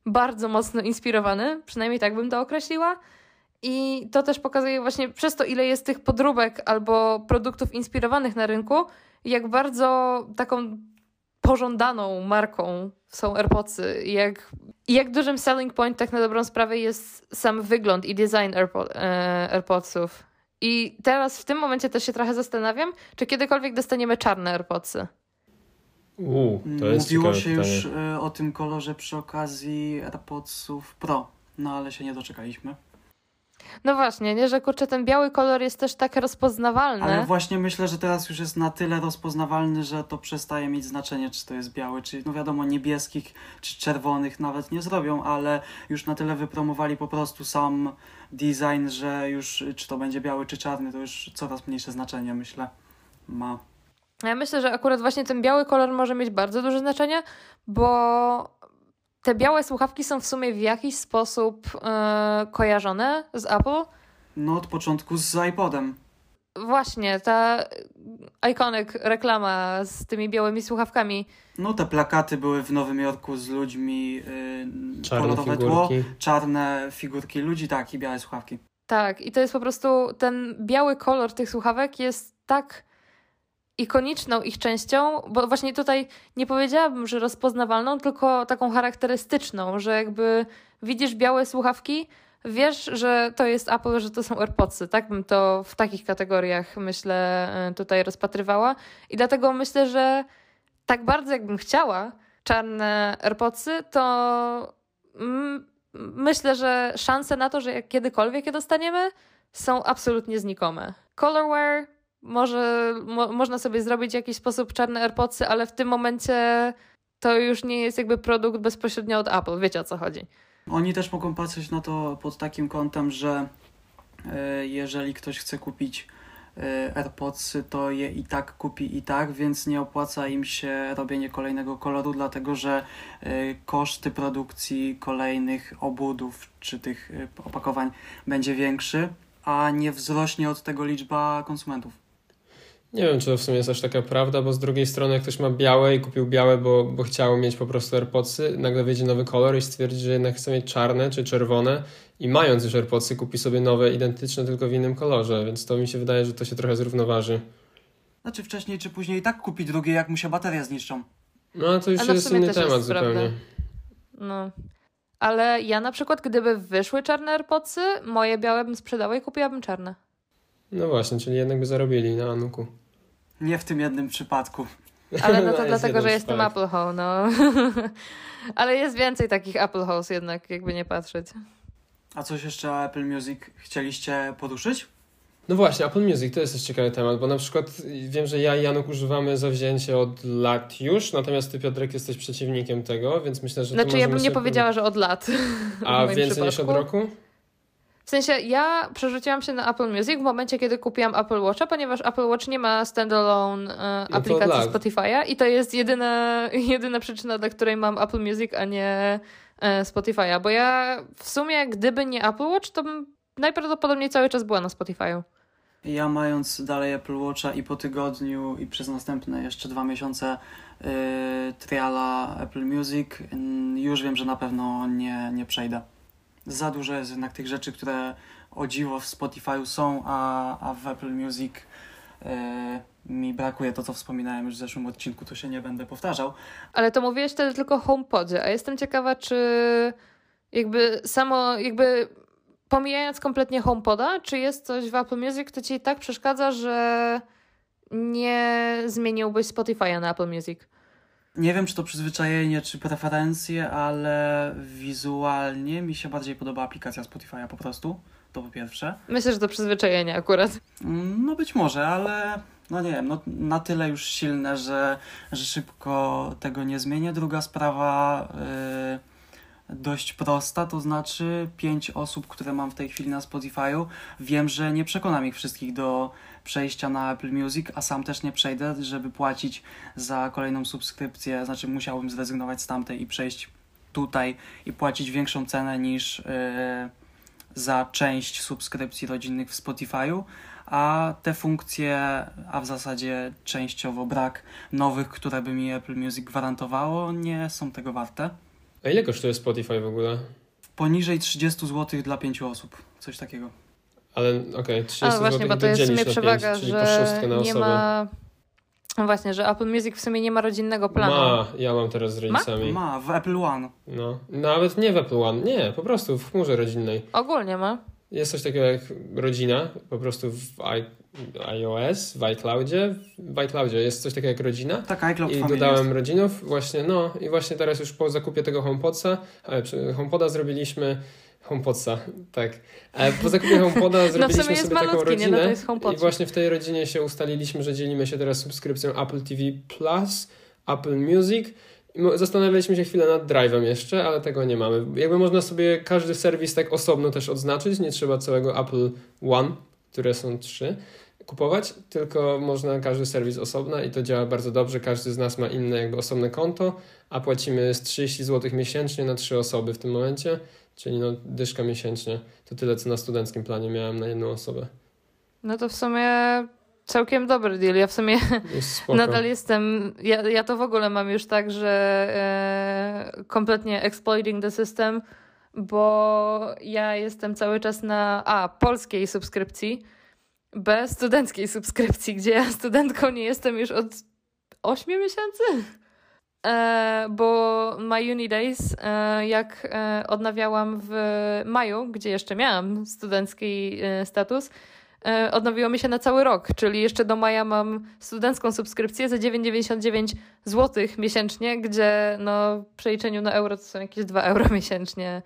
B: Bardzo mocno inspirowany, przynajmniej tak bym to określiła. I to też pokazuje właśnie przez to, ile jest tych podróbek albo produktów inspirowanych na rynku, jak bardzo taką pożądaną marką są AirPodsy jak, jak dużym selling point tak na dobrą sprawę jest sam wygląd i design AirPod, e, AirPodsów. I teraz w tym momencie też się trochę zastanawiam, czy kiedykolwiek dostaniemy czarne AirPodsy.
A: Jest
C: Mówiło się pytanie. już y, o tym kolorze przy okazji AirPodsów Pro, no ale się nie doczekaliśmy.
B: No właśnie, nie, że kurczę, ten biały kolor jest też tak rozpoznawalny.
C: Ale właśnie myślę, że teraz już jest na tyle rozpoznawalny, że to przestaje mieć znaczenie, czy to jest biały, czy no wiadomo, niebieskich, czy czerwonych nawet nie zrobią, ale już na tyle wypromowali po prostu sam design, że już czy to będzie biały, czy czarny, to już coraz mniejsze znaczenie, myślę, ma.
B: Ja myślę, że akurat właśnie ten biały kolor może mieć bardzo duże znaczenie, bo te białe słuchawki są w sumie w jakiś sposób yy, kojarzone z Apple.
C: No, od początku z iPodem.
B: Właśnie, ta iconic reklama z tymi białymi słuchawkami.
C: No, te plakaty były w Nowym Jorku z ludźmi, yy, czarne kolorowe tło, czarne figurki ludzi, tak, i białe słuchawki.
B: Tak, i to jest po prostu ten biały kolor tych słuchawek jest tak ikoniczną ich częścią, bo właśnie tutaj nie powiedziałabym, że rozpoznawalną, tylko taką charakterystyczną, że jakby widzisz białe słuchawki, wiesz, że to jest Apple, że to są AirPodsy. Tak bym to w takich kategoriach, myślę, e, tutaj rozpatrywała. I dlatego myślę, że tak bardzo jakbym chciała czarne AirPodsy, to myślę, że szanse na to, że kiedykolwiek je dostaniemy, są absolutnie znikome. Colorware może mo, można sobie zrobić w jakiś sposób czarne AirPodsy, ale w tym momencie to już nie jest jakby produkt bezpośrednio od Apple. Wiecie o co chodzi.
C: Oni też mogą patrzeć na to pod takim kątem, że e, jeżeli ktoś chce kupić e, AirPodsy, to je i tak kupi i tak, więc nie opłaca im się robienie kolejnego koloru, dlatego że e, koszty produkcji kolejnych obudów czy tych opakowań będzie większy, a nie wzrośnie od tego liczba konsumentów.
A: Nie wiem, czy to w sumie jest aż taka prawda, bo z drugiej strony jak ktoś ma białe i kupił białe, bo, bo chciał mieć po prostu AirPodsy, nagle wyjdzie nowy kolor i stwierdzi, że jednak chce mieć czarne czy czerwone i mając już AirPodsy kupi sobie nowe, identyczne, tylko w innym kolorze, więc to mi się wydaje, że to się trochę zrównoważy.
C: Znaczy wcześniej czy później i tak kupi drugie, jak mu się bateria zniszczą.
A: No to już
B: Ale w
A: jest inny temat
B: jest
A: zupełnie.
B: prawda. No. Ale ja na przykład, gdyby wyszły czarne AirPodsy, moje białe bym sprzedała i kupiłabym czarne.
A: No właśnie, czyli jednak by zarobili na Anuku.
C: Nie w tym jednym przypadku.
B: Ale no [laughs] to
A: jest
B: dlatego, że jestem. Apple Hole, no. [laughs] Ale jest więcej takich Apple Holes jednak, jakby nie patrzeć.
C: A coś jeszcze o Apple Music chcieliście poruszyć?
A: No właśnie, Apple Music to jest też ciekawy temat, bo na przykład wiem, że ja i Januk używamy zawzięcie od lat już, natomiast ty Piotrek jesteś przeciwnikiem tego, więc myślę, że to
B: Znaczy, ja bym nie powiedziała, że od lat. [laughs]
A: A więcej niż od
B: przypadku.
A: roku?
B: W sensie, ja przerzuciłam się na Apple Music w momencie, kiedy kupiłam Apple Watcha, ponieważ Apple Watch nie ma standalone e,
A: No
B: aplikacji
A: lat.
B: Spotify'a i to jest jedyna, [laughs] jedyna przyczyna, dla której mam Apple Music, a nie e, Spotify'a. Bo ja w sumie, gdyby nie Apple Watch, to bym najprawdopodobniej cały czas była na Spotify'u.
C: Ja mając dalej Apple Watcha i po tygodniu i przez następne jeszcze dwa miesiące yy, triala Apple Music, yy, już wiem, że na pewno nie, nie przejdę. Za dużo jest jednak tych rzeczy, które o dziwo w Spotify'u są, a, a w Apple Music yy, mi brakuje to, co wspominałem już w zeszłym odcinku, to się nie będę powtarzał.
B: Ale to mówiłeś wtedy tylko HomePodzie, a jestem ciekawa, czy jakby samo, jakby pomijając kompletnie HomePoda, czy jest coś w Apple Music, co ci tak przeszkadza, że nie zmieniłbyś Spotify'a na Apple Music?
C: Nie wiem, czy to przyzwyczajenie, czy preferencje, ale wizualnie mi się bardziej podoba aplikacja Spotify'a po prostu. To po pierwsze.
B: Myślę, że to przyzwyczajenie akurat.
C: No być może, ale no nie wiem, no, na tyle już silne, że, że szybko tego nie zmienię. Druga sprawa yy, dość prosta, to znaczy pięć osób, które mam w tej chwili na Spotify'u. Wiem, że nie przekonam ich wszystkich do przejścia na Apple Music, a sam też nie przejdę, żeby płacić za kolejną subskrypcję. Znaczy musiałbym zrezygnować z tamtej i przejść tutaj i płacić większą cenę niż yy, za część subskrypcji rodzinnych w Spotify'u a te funkcje, a w zasadzie częściowo brak nowych, które by mi Apple Music gwarantowało, nie są tego warte.
A: A ile kosztuje Spotify w ogóle?
C: Poniżej 30 zł dla 5 osób, coś takiego.
A: Ale okej, 30
B: A
A: zł
B: właśnie, bo to jest w sumie przewaga,
A: 5, czyli po
B: że
A: szóstkę na
B: nie
A: osobę.
B: ma... No właśnie, że Apple Music w sumie nie ma rodzinnego planu.
A: Ma, ja mam teraz z rodzicami.
C: Ma, w Apple One.
A: No. Nawet nie w Apple One, nie, po prostu w chmurze rodzinnej.
B: Ogólnie ma.
A: Jest coś takiego jak rodzina, po prostu w I, iOS, w iCloudzie. W iCloudzie jest coś takiego jak rodzina.
C: Tak, iCloud
A: I dodałem
C: jest.
A: rodzinów, właśnie, no i właśnie teraz już po zakupie tego HomePodsa, przy- HomePoda zrobiliśmy, HomePodsa, tak, e, po zakupie HomePoda [laughs] zrobiliśmy
B: No
A: sobie taką
B: malutki, nie?
A: rodzinę
B: No
A: i właśnie w tej rodzinie się ustaliliśmy, że dzielimy się teraz subskrypcją Apple TV Plus, Apple Music Zastanawialiśmy się chwilę nad Drive'em jeszcze, ale tego nie mamy. Jakby można sobie każdy serwis tak osobno też odznaczyć, nie trzeba całego Apple One, które są trzy, kupować, tylko można każdy serwis osobno i to działa bardzo dobrze. Każdy z nas ma inne jakby osobne konto, a płacimy z 30 zł miesięcznie na trzy osoby w tym momencie, czyli no dyszka miesięcznie. To tyle, co na studenckim planie miałem na jedną osobę.
B: No to w sumie całkiem dobry deal. Ja w sumie
A: Jest [laughs]
B: nadal jestem. Ja, ja to w ogóle mam już tak, że e, kompletnie exploiting the system, bo ja jestem cały czas na A polskiej subskrypcji, B studenckiej subskrypcji, gdzie ja studentką nie jestem już od 8 miesięcy. E, bo My Uni Days, e, jak e, odnawiałam w maju, gdzie jeszcze miałam studencki status, odnowiło mi się na cały rok, czyli jeszcze do maja mam studencką subskrypcję za 9,99 zł miesięcznie, gdzie no, w przeliczeniu na euro to są jakieś 2 euro [laughs] miesięcznie.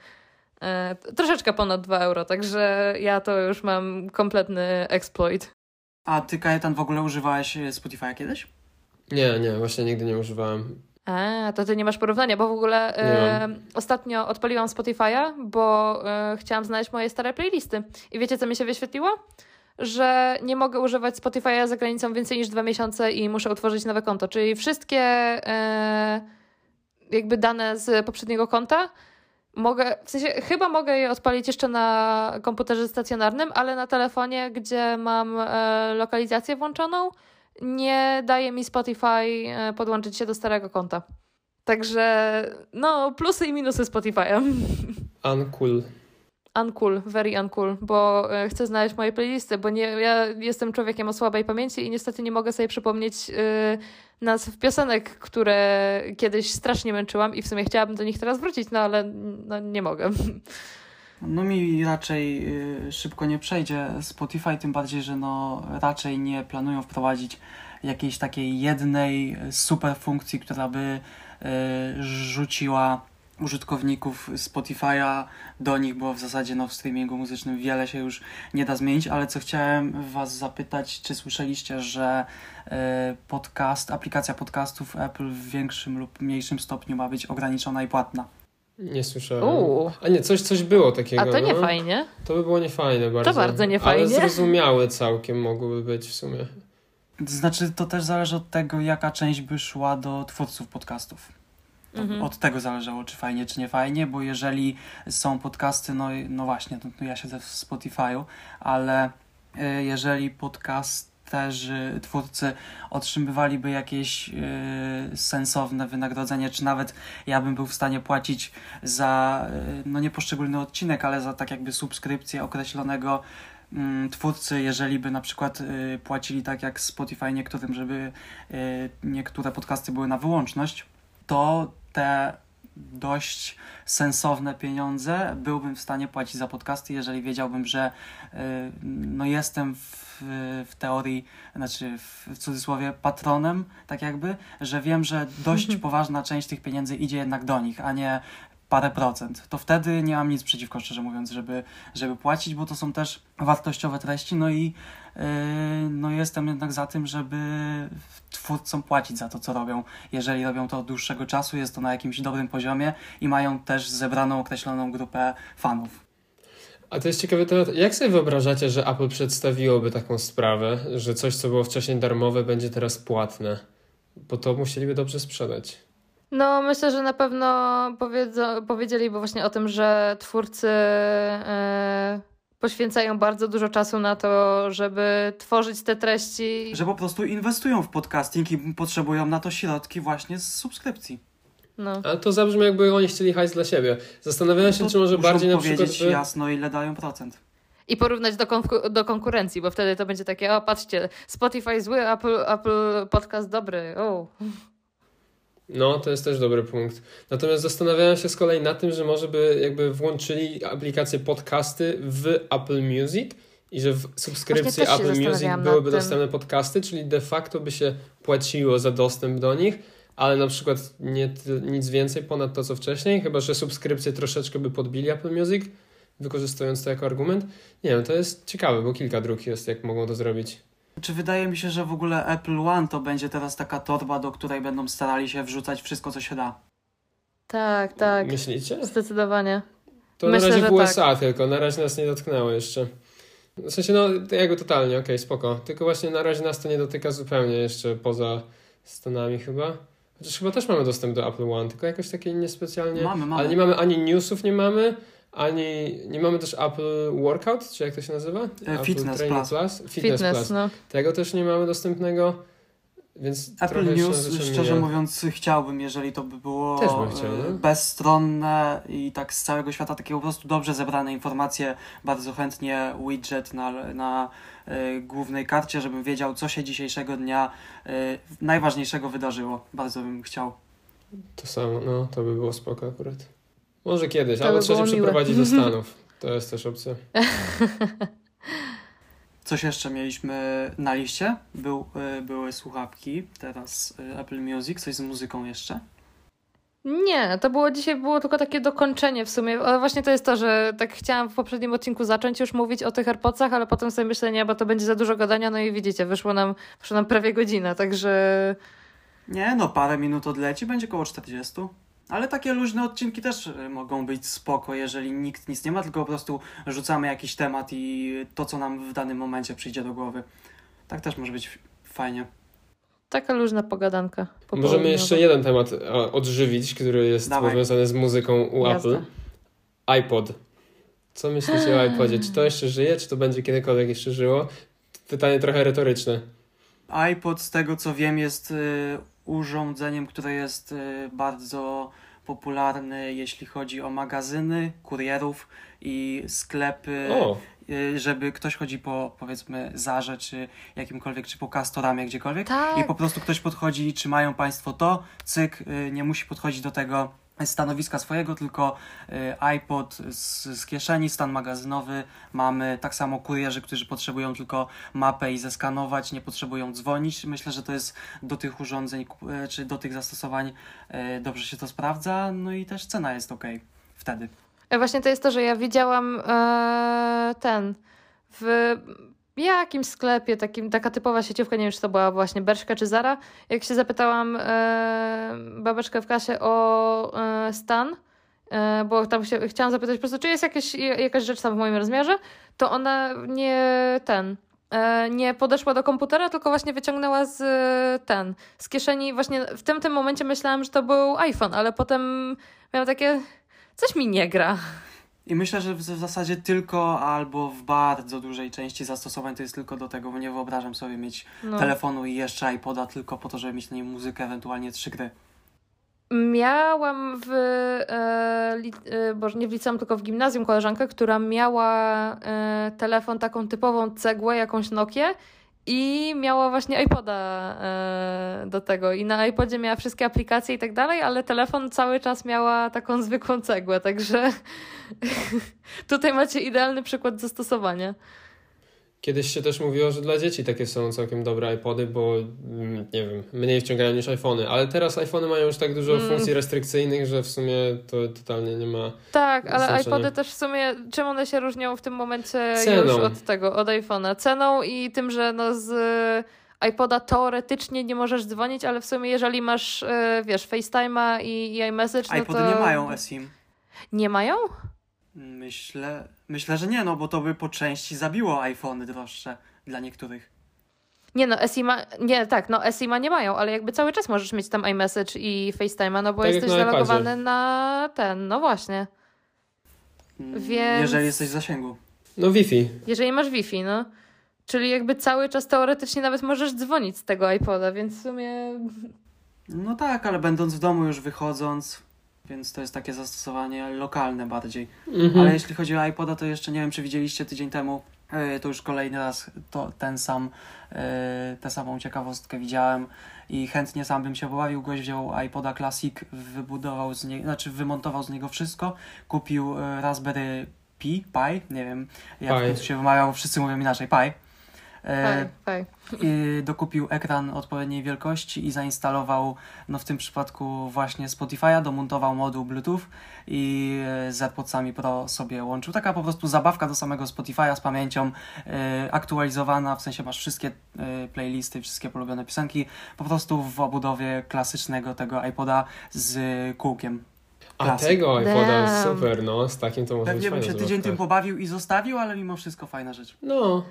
B: Troszeczkę ponad 2 euro, także ja to już mam kompletny exploit.
C: A ty, Kajetan, w ogóle używałeś Spotify'a kiedyś?
A: Nie, nie, właśnie nigdy nie używałem.
B: A, to ty nie masz porównania, bo w ogóle e, ostatnio odpaliłam Spotify'a, bo e, chciałam znaleźć moje stare playlisty. I wiecie, co mi się wyświetliło? Że nie mogę używać Spotify'a za granicą więcej niż dwa miesiące i muszę utworzyć nowe konto. Czyli wszystkie e, jakby dane z poprzedniego konta mogę, w sensie chyba mogę je odpalić jeszcze na komputerze stacjonarnym, ale na telefonie, gdzie mam e, lokalizację włączoną, nie daje mi Spotify e, podłączyć się do starego konta. Także no, plusy i minusy Spotify'a. [laughs]
A: Uncool.
B: Uncool, very uncool, bo e, chcę znaleźć moje playlisty, bo nie, ja jestem człowiekiem o słabej pamięci i niestety nie mogę sobie przypomnieć e, nazw piosenek, które kiedyś strasznie męczyłam i w sumie chciałabym do nich teraz wrócić, no ale no, nie mogę. [laughs]
C: No mi raczej y, szybko nie przejdzie Spotify, tym bardziej, że no raczej nie planują wprowadzić jakiejś takiej jednej super funkcji, która by y, rzuciła użytkowników Spotify'a do nich, bo w zasadzie no, w streamingu muzycznym wiele się już nie da zmienić, ale co chciałem Was zapytać, czy słyszeliście, że y, podcast, aplikacja podcastów Apple w większym lub mniejszym stopniu ma być ograniczona i płatna?
A: Nie słyszałem.
B: Uuu.
A: A nie, coś, coś było takiego.
B: A to nie
A: no.
B: fajnie.
A: To by było niefajne bardzo.
B: bardzo niefajnie.
A: Ale zrozumiałe całkiem mogłyby być w sumie.
C: To znaczy, to też zależy od tego, jaka część by szła do twórców podcastów. To
B: Mhm.
C: Od tego zależało, czy fajnie, czy nie fajnie, bo jeżeli są podcasty, no, no właśnie, no, ja siedzę w Spotify'u, ale y, jeżeli podcasterzy, twórcy otrzymywaliby jakieś y, sensowne wynagrodzenie, czy nawet ja bym był w stanie płacić za, y, no nie poszczególny odcinek, ale za tak jakby subskrypcję określonego mm, twórcy, jeżeli by na przykład y, płacili tak jak Spotify niektórym, żeby niektóre podcasty były na wyłączność, to te dość sensowne pieniądze byłbym w stanie płacić za podcasty, jeżeli wiedziałbym, że y, no jestem w, w teorii, znaczy w, cudzysłowie patronem, tak jakby, że wiem, że dość poważna część tych pieniędzy idzie jednak do nich, a nie parę procent. To wtedy nie mam nic przeciwko, szczerze mówiąc, żeby, żeby płacić, bo to są też wartościowe treści, no i no jestem jednak za tym, żeby twórcom płacić za to, co robią. Jeżeli robią to od dłuższego czasu, jest to na jakimś dobrym poziomie i mają też zebraną określoną grupę fanów.
A: A to jest ciekawy temat. Jak sobie wyobrażacie, że Apple przedstawiłoby taką sprawę, że coś, co było wcześniej darmowe, będzie teraz płatne? Bo to musieliby dobrze sprzedać.
B: No, myślę, że na pewno powiedzą, powiedzieliby właśnie o tym, że twórcy e, poświęcają bardzo dużo czasu na to, żeby tworzyć te treści.
C: Że po prostu inwestują w podcasting i potrzebują na to środki właśnie z subskrypcji.
B: No.
A: Ale to zabrzmi, jakby oni chcieli hajs dla siebie. Zastanawiałem się,
C: To
A: czy może bardziej na przykład.
C: powiedzieć
A: By...
C: jasno, ile dają procent.
B: I porównać do, konku- do konkurencji, bo wtedy to będzie takie, o patrzcie, Spotify zły, Apple, Apple podcast dobry. O.
A: No, to jest też dobry punkt. Natomiast zastanawiałem się z kolei na tym, że może by jakby włączyli aplikację podcasty w Apple Music i że w subskrypcji Apple Music byłyby dostępne podcasty, czyli de facto by się płaciło za dostęp do nich, ale na przykład nie nic więcej ponad to, co wcześniej, chyba że subskrypcje troszeczkę by podbili Apple Music, wykorzystując to jako argument. Nie wiem, to jest ciekawe, bo kilka dróg jest, jak mogą to zrobić.
C: Czy wydaje mi się, że w ogóle Apple One to będzie teraz taka torba, do której będą starali się wrzucać wszystko, co się da?
B: Tak, tak.
A: Myślicie?
B: Zdecydowanie.
A: To
B: Myślę,
A: na razie w
B: tak.
A: USA tylko, na razie nas nie dotknęło jeszcze. W sensie, no, to jakby totalnie, okej, spoko. Tylko właśnie na razie nas to nie dotyka zupełnie jeszcze poza Stanami chyba. Chociaż chyba też mamy dostęp do Apple One, tylko jakoś takie niespecjalnie...
C: Mamy, mamy.
A: Ale nie mamy ani newsów, nie mamy, ani... Nie mamy też Apple Workout, czy jak to się nazywa? Apple
C: Fitness
A: Training
C: Plus.
A: Fitness,
B: Fitness,
A: Plus.
B: no.
A: Tego też nie mamy dostępnego, więc
C: Apple News, szczerze mówiąc, chciałbym, jeżeli to by było
A: chciał,
C: e, bezstronne i tak z całego świata, takie po prostu dobrze zebrane informacje, bardzo chętnie widget na, na e, głównej karcie, żebym wiedział, co się dzisiejszego dnia e, najważniejszego wydarzyło. Bardzo bym chciał.
A: To samo, no, to by było spoko akurat. Może kiedyś,
B: To
A: albo
B: by
A: trzeba się
B: miłe.
A: przeprowadzić do [laughs] Stanów. To jest też opcja. [laughs]
C: Coś jeszcze mieliśmy na liście? Był, e, były słuchawki, teraz e, Apple Music, coś z muzyką jeszcze.
B: Nie, to było dzisiaj było tylko takie dokończenie w sumie. Ale właśnie to jest to, że tak chciałam w poprzednim odcinku zacząć już mówić o tych AirPodsach, ale potem sobie myślę, nie, bo to będzie za dużo gadania, no i widzicie, wyszło nam, wyszło nam prawie godzina, także
C: Nie, no parę minut odleci, będzie koło 40. Ale takie luźne odcinki też y, mogą być spoko, jeżeli nikt nic nie ma, tylko po prostu rzucamy jakiś temat i to, co nam w danym momencie przyjdzie do głowy. Tak też może być fajnie.
B: taka luźna pogadanka.
A: Możemy jeszcze jeden temat e, odżywić, który jest
C: Dawaj.
A: powiązany z muzyką u
B: Jazda.
A: Apple. iPod. Co myślicie o [gasps] iPodzie? Czy to jeszcze żyje, czy to będzie kiedykolwiek jeszcze żyło? Pytanie trochę retoryczne.
C: iPod, z tego co wiem, jest y, urządzeniem, które jest y, bardzo popularny, jeśli chodzi o magazyny, kurierów i sklepy.
A: O,
C: y, Żeby ktoś chodzi po powiedzmy Zarze, czy jakimkolwiek, czy po Castoramie, gdziekolwiek.
B: Tak.
C: I po prostu ktoś podchodzi, czy mają Państwo to, cyk, y, nie musi podchodzić do tego stanowiska swojego, tylko y, iPod z, z kieszeni, stan magazynowy mamy, tak samo kurierzy, którzy potrzebują tylko mapę i zeskanować, nie potrzebują dzwonić. Myślę, że to jest do tych urządzeń, y, czy do tych zastosowań y, dobrze się to sprawdza, no i też cena jest ok wtedy.
B: E, Właśnie to jest to, że ja widziałam e, ten w jakimś sklepie, takim, taka typowa sieciówka, nie wiem czy to była właśnie Bershka czy Zara, jak się zapytałam e, babeczkę w kasie o e, stan, e, bo tam się, chciałam zapytać po prostu, czy jest jakieś, jakaś rzecz tam w moim rozmiarze, to ona nie ten, e, nie podeszła do komputera, tylko właśnie wyciągnęła z e, ten, z kieszeni, właśnie w tym, tym momencie myślałam, że to był iPhone, ale potem miałam takie, coś mi nie gra.
C: I myślę, że w zasadzie tylko albo w bardzo dużej części zastosowań to jest tylko do tego, bo nie wyobrażam sobie mieć
B: No.
C: telefonu i jeszcze iPoda tylko po to, żeby mieć na nim muzykę, ewentualnie trzy gry.
B: Miałam w, e, li, e, boże, nie w liceum, tylko w gimnazjum koleżankę, która miała e, telefon taką typową cegłę, jakąś Nokię i miała właśnie iPoda e, do tego i na iPodzie miała wszystkie aplikacje i tak dalej, ale telefon cały czas miała taką zwykłą cegłę, także [laughs] tutaj macie idealny przykład zastosowania.
A: Kiedyś się też mówiło, że dla dzieci takie są całkiem dobre iPody, bo mm, nie wiem, mniej wciągają niż iPhony, ale teraz iPhony mają już tak dużo
B: Mm.
A: funkcji restrykcyjnych, że w sumie to totalnie nie ma.
B: Tak, ale
A: Znaczenie.
B: iPody też w sumie, czym one się różnią w tym momencie
A: Ceną.
B: już od tego, od iPhone'a? Ceną i tym, że no z y, iPoda teoretycznie nie możesz dzwonić, ale w sumie jeżeli masz, y, wiesz, FaceTime'a i, i iMessage, no
C: iPody
B: to...
C: nie mają eSIM.
B: Nie mają?
C: Myślę, myślę, że nie, no bo to by po części zabiło iPhony droższe dla niektórych.
B: Nie no, SIMA, nie, tak, no SIMA nie mają, ale jakby cały czas możesz mieć tam iMessage i FaceTime'a, no bo
A: Tak
B: jesteś
A: na
B: zalogowany
A: iPadzie.
B: na ten, no właśnie.
C: Mm,
B: Więc-
C: Jeżeli jesteś w zasięgu.
A: No Wi-Fi.
B: Jeżeli masz Wi-Fi, no. Czyli jakby cały czas teoretycznie nawet możesz dzwonić z tego iPoda, więc w sumie
C: No tak, ale będąc w domu już wychodząc, więc to jest takie zastosowanie lokalne bardziej.
A: Mhm.
C: Ale jeśli chodzi o iPoda, to jeszcze nie wiem, czy widzieliście tydzień temu, yy, to już kolejny raz to, ten sam, yy, tę samą ciekawostkę widziałem i chętnie sam bym się pobawił. Gość wziął iPoda Classic, wybudował z niego, znaczy wymontował z niego wszystko, kupił yy, Raspberry Pi, Pi, nie wiem jak
A: Pi.
C: się wymawia, bo wszyscy mówią inaczej, Pi.
B: Faj, faj.
C: i dokupił ekran odpowiedniej wielkości i zainstalował, no w tym przypadku właśnie Spotify'a, domontował moduł Bluetooth i e, z AirPodsami Pro sobie łączył. Taka po prostu zabawka do samego Spotify'a z pamięcią e, aktualizowana, w sensie masz wszystkie e, playlisty, wszystkie polubione piosenki, po prostu w obudowie klasycznego tego iPoda z kółkiem.
A: A
C: Classic.
A: tego iPoda
B: Damn.
A: super, no, z takim to może być
C: Pewnie bym
A: fajna
C: się tydzień tym
A: zabawka.
C: pobawił i zostawił, ale mimo wszystko fajna rzecz.
A: No,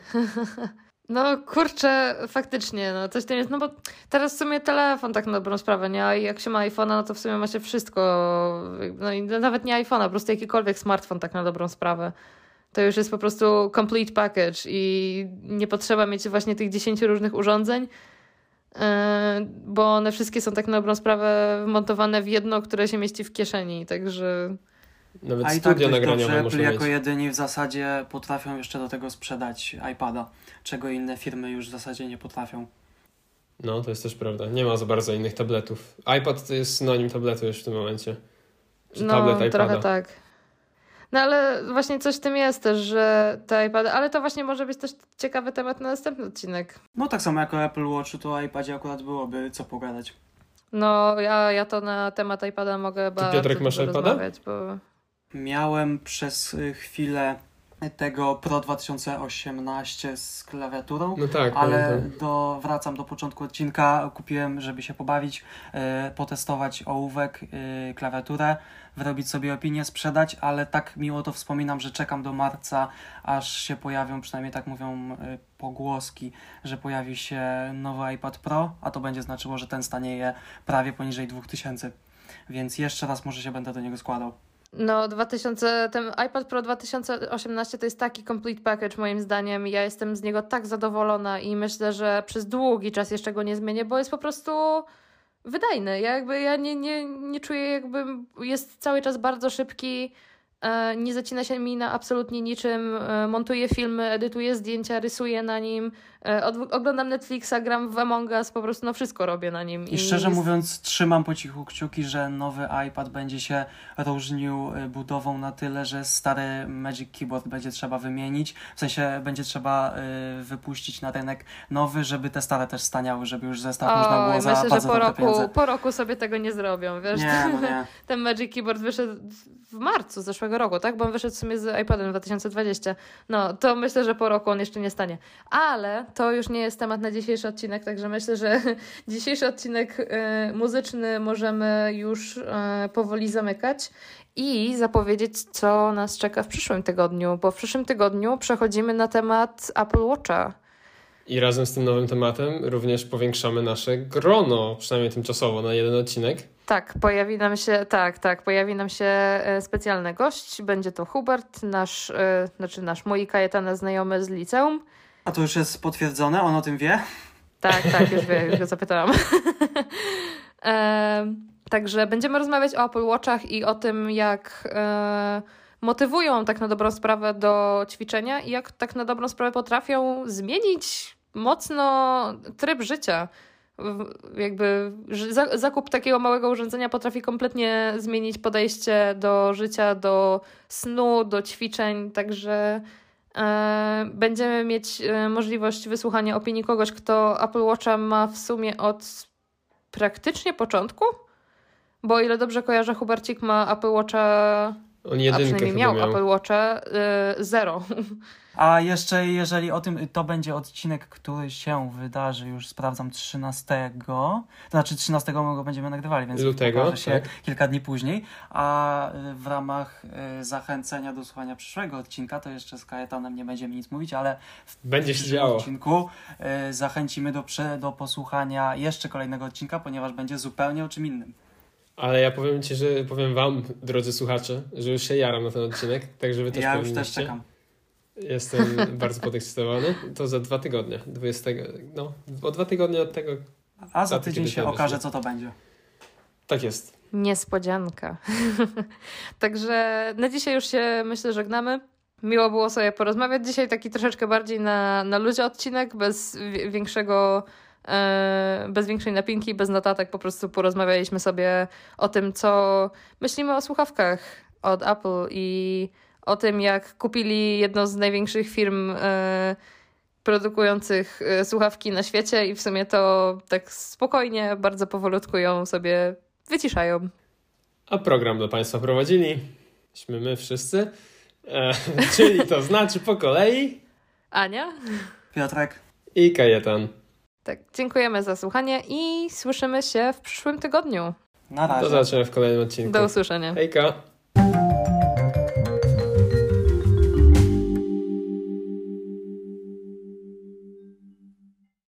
A: [laughs]
B: No kurczę, faktycznie, no coś tam jest, no bo teraz w sumie telefon tak na dobrą sprawę, nie? A jak się ma iPhone'a, no to w sumie macie wszystko, no i nawet nie iPhone'a, po prostu jakikolwiek smartfon tak na dobrą sprawę. To już jest po prostu complete package i nie potrzeba mieć właśnie tych 10 różnych urządzeń, yy, bo one wszystkie są tak na dobrą sprawę wmontowane w jedno, które się mieści w kieszeni, także...
A: nawet
C: A i tak dość dobrze, Apple
A: mieć.
C: jako jedyni w zasadzie potrafią jeszcze do tego sprzedać iPada, czego inne firmy już w zasadzie nie potrafią.
A: No, to jest też prawda. Nie ma za bardzo innych tabletów. iPad to jest synonim tabletu już w tym momencie. Czy
B: no,
A: tablet iPada.
B: trochę tak. No ale właśnie coś w tym jest też, że te iPady, ale to właśnie może być też ciekawy temat na następny odcinek.
C: No tak samo jako Apple Watchu, to o iPadzie akurat byłoby co pogadać.
B: No, ja, ja to na temat iPada mogę bardzo
A: Piotrek, masz iPada?
B: rozmawiać, bo...
C: Miałem przez y, chwilę tego Pro 2018 z klawiaturą,
A: No tak,
C: ale do, wracam do początku odcinka. Kupiłem, żeby się pobawić, y, potestować ołówek, y, klawiaturę, wyrobić sobie opinię, sprzedać, ale tak miło to wspominam, że czekam do marca, aż się pojawią, przynajmniej tak mówią pogłoski, że pojawi się nowy iPad Pro, a to będzie znaczyło, że ten stanieje prawie poniżej 2000. Więc jeszcze raz może się będę do niego składał.
B: No, 2000, ten iPad Pro 2018 to jest taki complete package moim zdaniem. Ja jestem z niego tak zadowolona i myślę, że przez długi czas jeszcze go nie zmienię, bo jest po prostu wydajny. Ja jakby ja nie, nie, nie czuję jakby jest cały czas bardzo szybki. E, nie zacina się mi na absolutnie niczym. E, montuję filmy, edytuję zdjęcia, rysuję na nim. E, oglądam Netflixa, gram w Among Us, po prostu no wszystko robię na nim.
C: I, I szczerze jest... mówiąc, trzymam po cichu kciuki, że nowy iPad będzie się różnił budową na tyle, że stary Magic Keyboard będzie trzeba wymienić. W sensie będzie trzeba y, wypuścić na rynek nowy, żeby te stare też staniały, żeby już zestaw o, można było
B: myślę, że po roku, po roku sobie tego nie zrobią, wiesz?
C: Nie, no nie. [laughs]
B: Ten Magic Keyboard wyszedł w marcu zeszłego roku, tak? Bo on wyszedł w sumie z iPadem 2020. No, to myślę, że po roku on jeszcze nie stanie. Ale to już nie jest temat na dzisiejszy odcinek, także myślę, że [laughs] dzisiejszy odcinek y, muzyczny możemy już y, powoli zamykać i zapowiedzieć, co nas czeka w przyszłym tygodniu, bo w przyszłym tygodniu przechodzimy na temat Apple Watcha.
A: I razem z tym nowym tematem również powiększamy nasze grono, przynajmniej tymczasowo, na jeden odcinek.
B: Tak, pojawi nam się, tak, tak, pojawi nam się e, specjalny gość. Będzie to Hubert, nasz, e, znaczy nasz mój Kajetana znajomy z liceum.
C: A to już jest potwierdzone? On o tym wie?
B: Tak, tak, już wie, już go [laughs] zapytałam. [laughs] e, także będziemy rozmawiać o Apple Watchach i o tym, jak e, motywują tak na dobrą sprawę do ćwiczenia i jak tak na dobrą sprawę potrafią zmienić mocno tryb życia jakby zakup takiego małego urządzenia potrafi kompletnie zmienić podejście do życia, do snu, do ćwiczeń, także będziemy mieć e, możliwość wysłuchania opinii kogoś, kto Apple Watcha ma w sumie od praktycznie początku, bo o ile dobrze kojarzę, Hubercik ma Apple Watcha
A: on jedynkę
B: A przynajmniej miał, miał Apple Watcha y, zero. [laughs]
C: A jeszcze jeżeli o tym, to będzie odcinek, który się wydarzy, już sprawdzam 13, to znaczy 13 go będziemy nagrywali, więc
A: Lutego,
C: się tak. kilka dni później, a w ramach y, zachęcenia do słuchania przyszłego odcinka, to jeszcze z Kajetanem nie będziemy nic mówić, ale w
A: będzie się działo.
C: odcinku y, zachęcimy do, do posłuchania jeszcze kolejnego odcinka, ponieważ będzie zupełnie o czym innym.
A: Ale ja powiem ci, że powiem wam, drodzy słuchacze, że już się jaram na ten odcinek, tak żeby też
C: Ja już też czekam.
A: Jestem bardzo podekscytowany. To za dwa tygodnie, 20, no, o dwa tygodnie od tego.
C: A za tydzień się okaże, co to będzie.
A: Tak jest.
B: Niespodzianka. [laughs] Także na dzisiaj już się myślę żegnamy. Miło było sobie porozmawiać. Dzisiaj taki troszeczkę bardziej na, na luzie odcinek, bez większego E, bez większej napinki, bez notatek, po prostu porozmawialiśmy sobie o tym, co myślimy o słuchawkach od Apple i o tym, jak kupili jedną z największych firm e, produkujących e, słuchawki na świecie i w sumie to tak spokojnie, bardzo powolutku ją sobie wyciszają.
A: A program dla Państwa prowadziliśmy my wszyscy, e, [laughs] czyli to znaczy po kolei
B: Ania,
C: Piotrek
A: i Kajetan.
B: Tak, dziękujemy za słuchanie i słyszymy się w przyszłym tygodniu.
C: Na razie.
A: Do zobaczenia w kolejnym odcinku.
B: Do usłyszenia.
A: Hejka.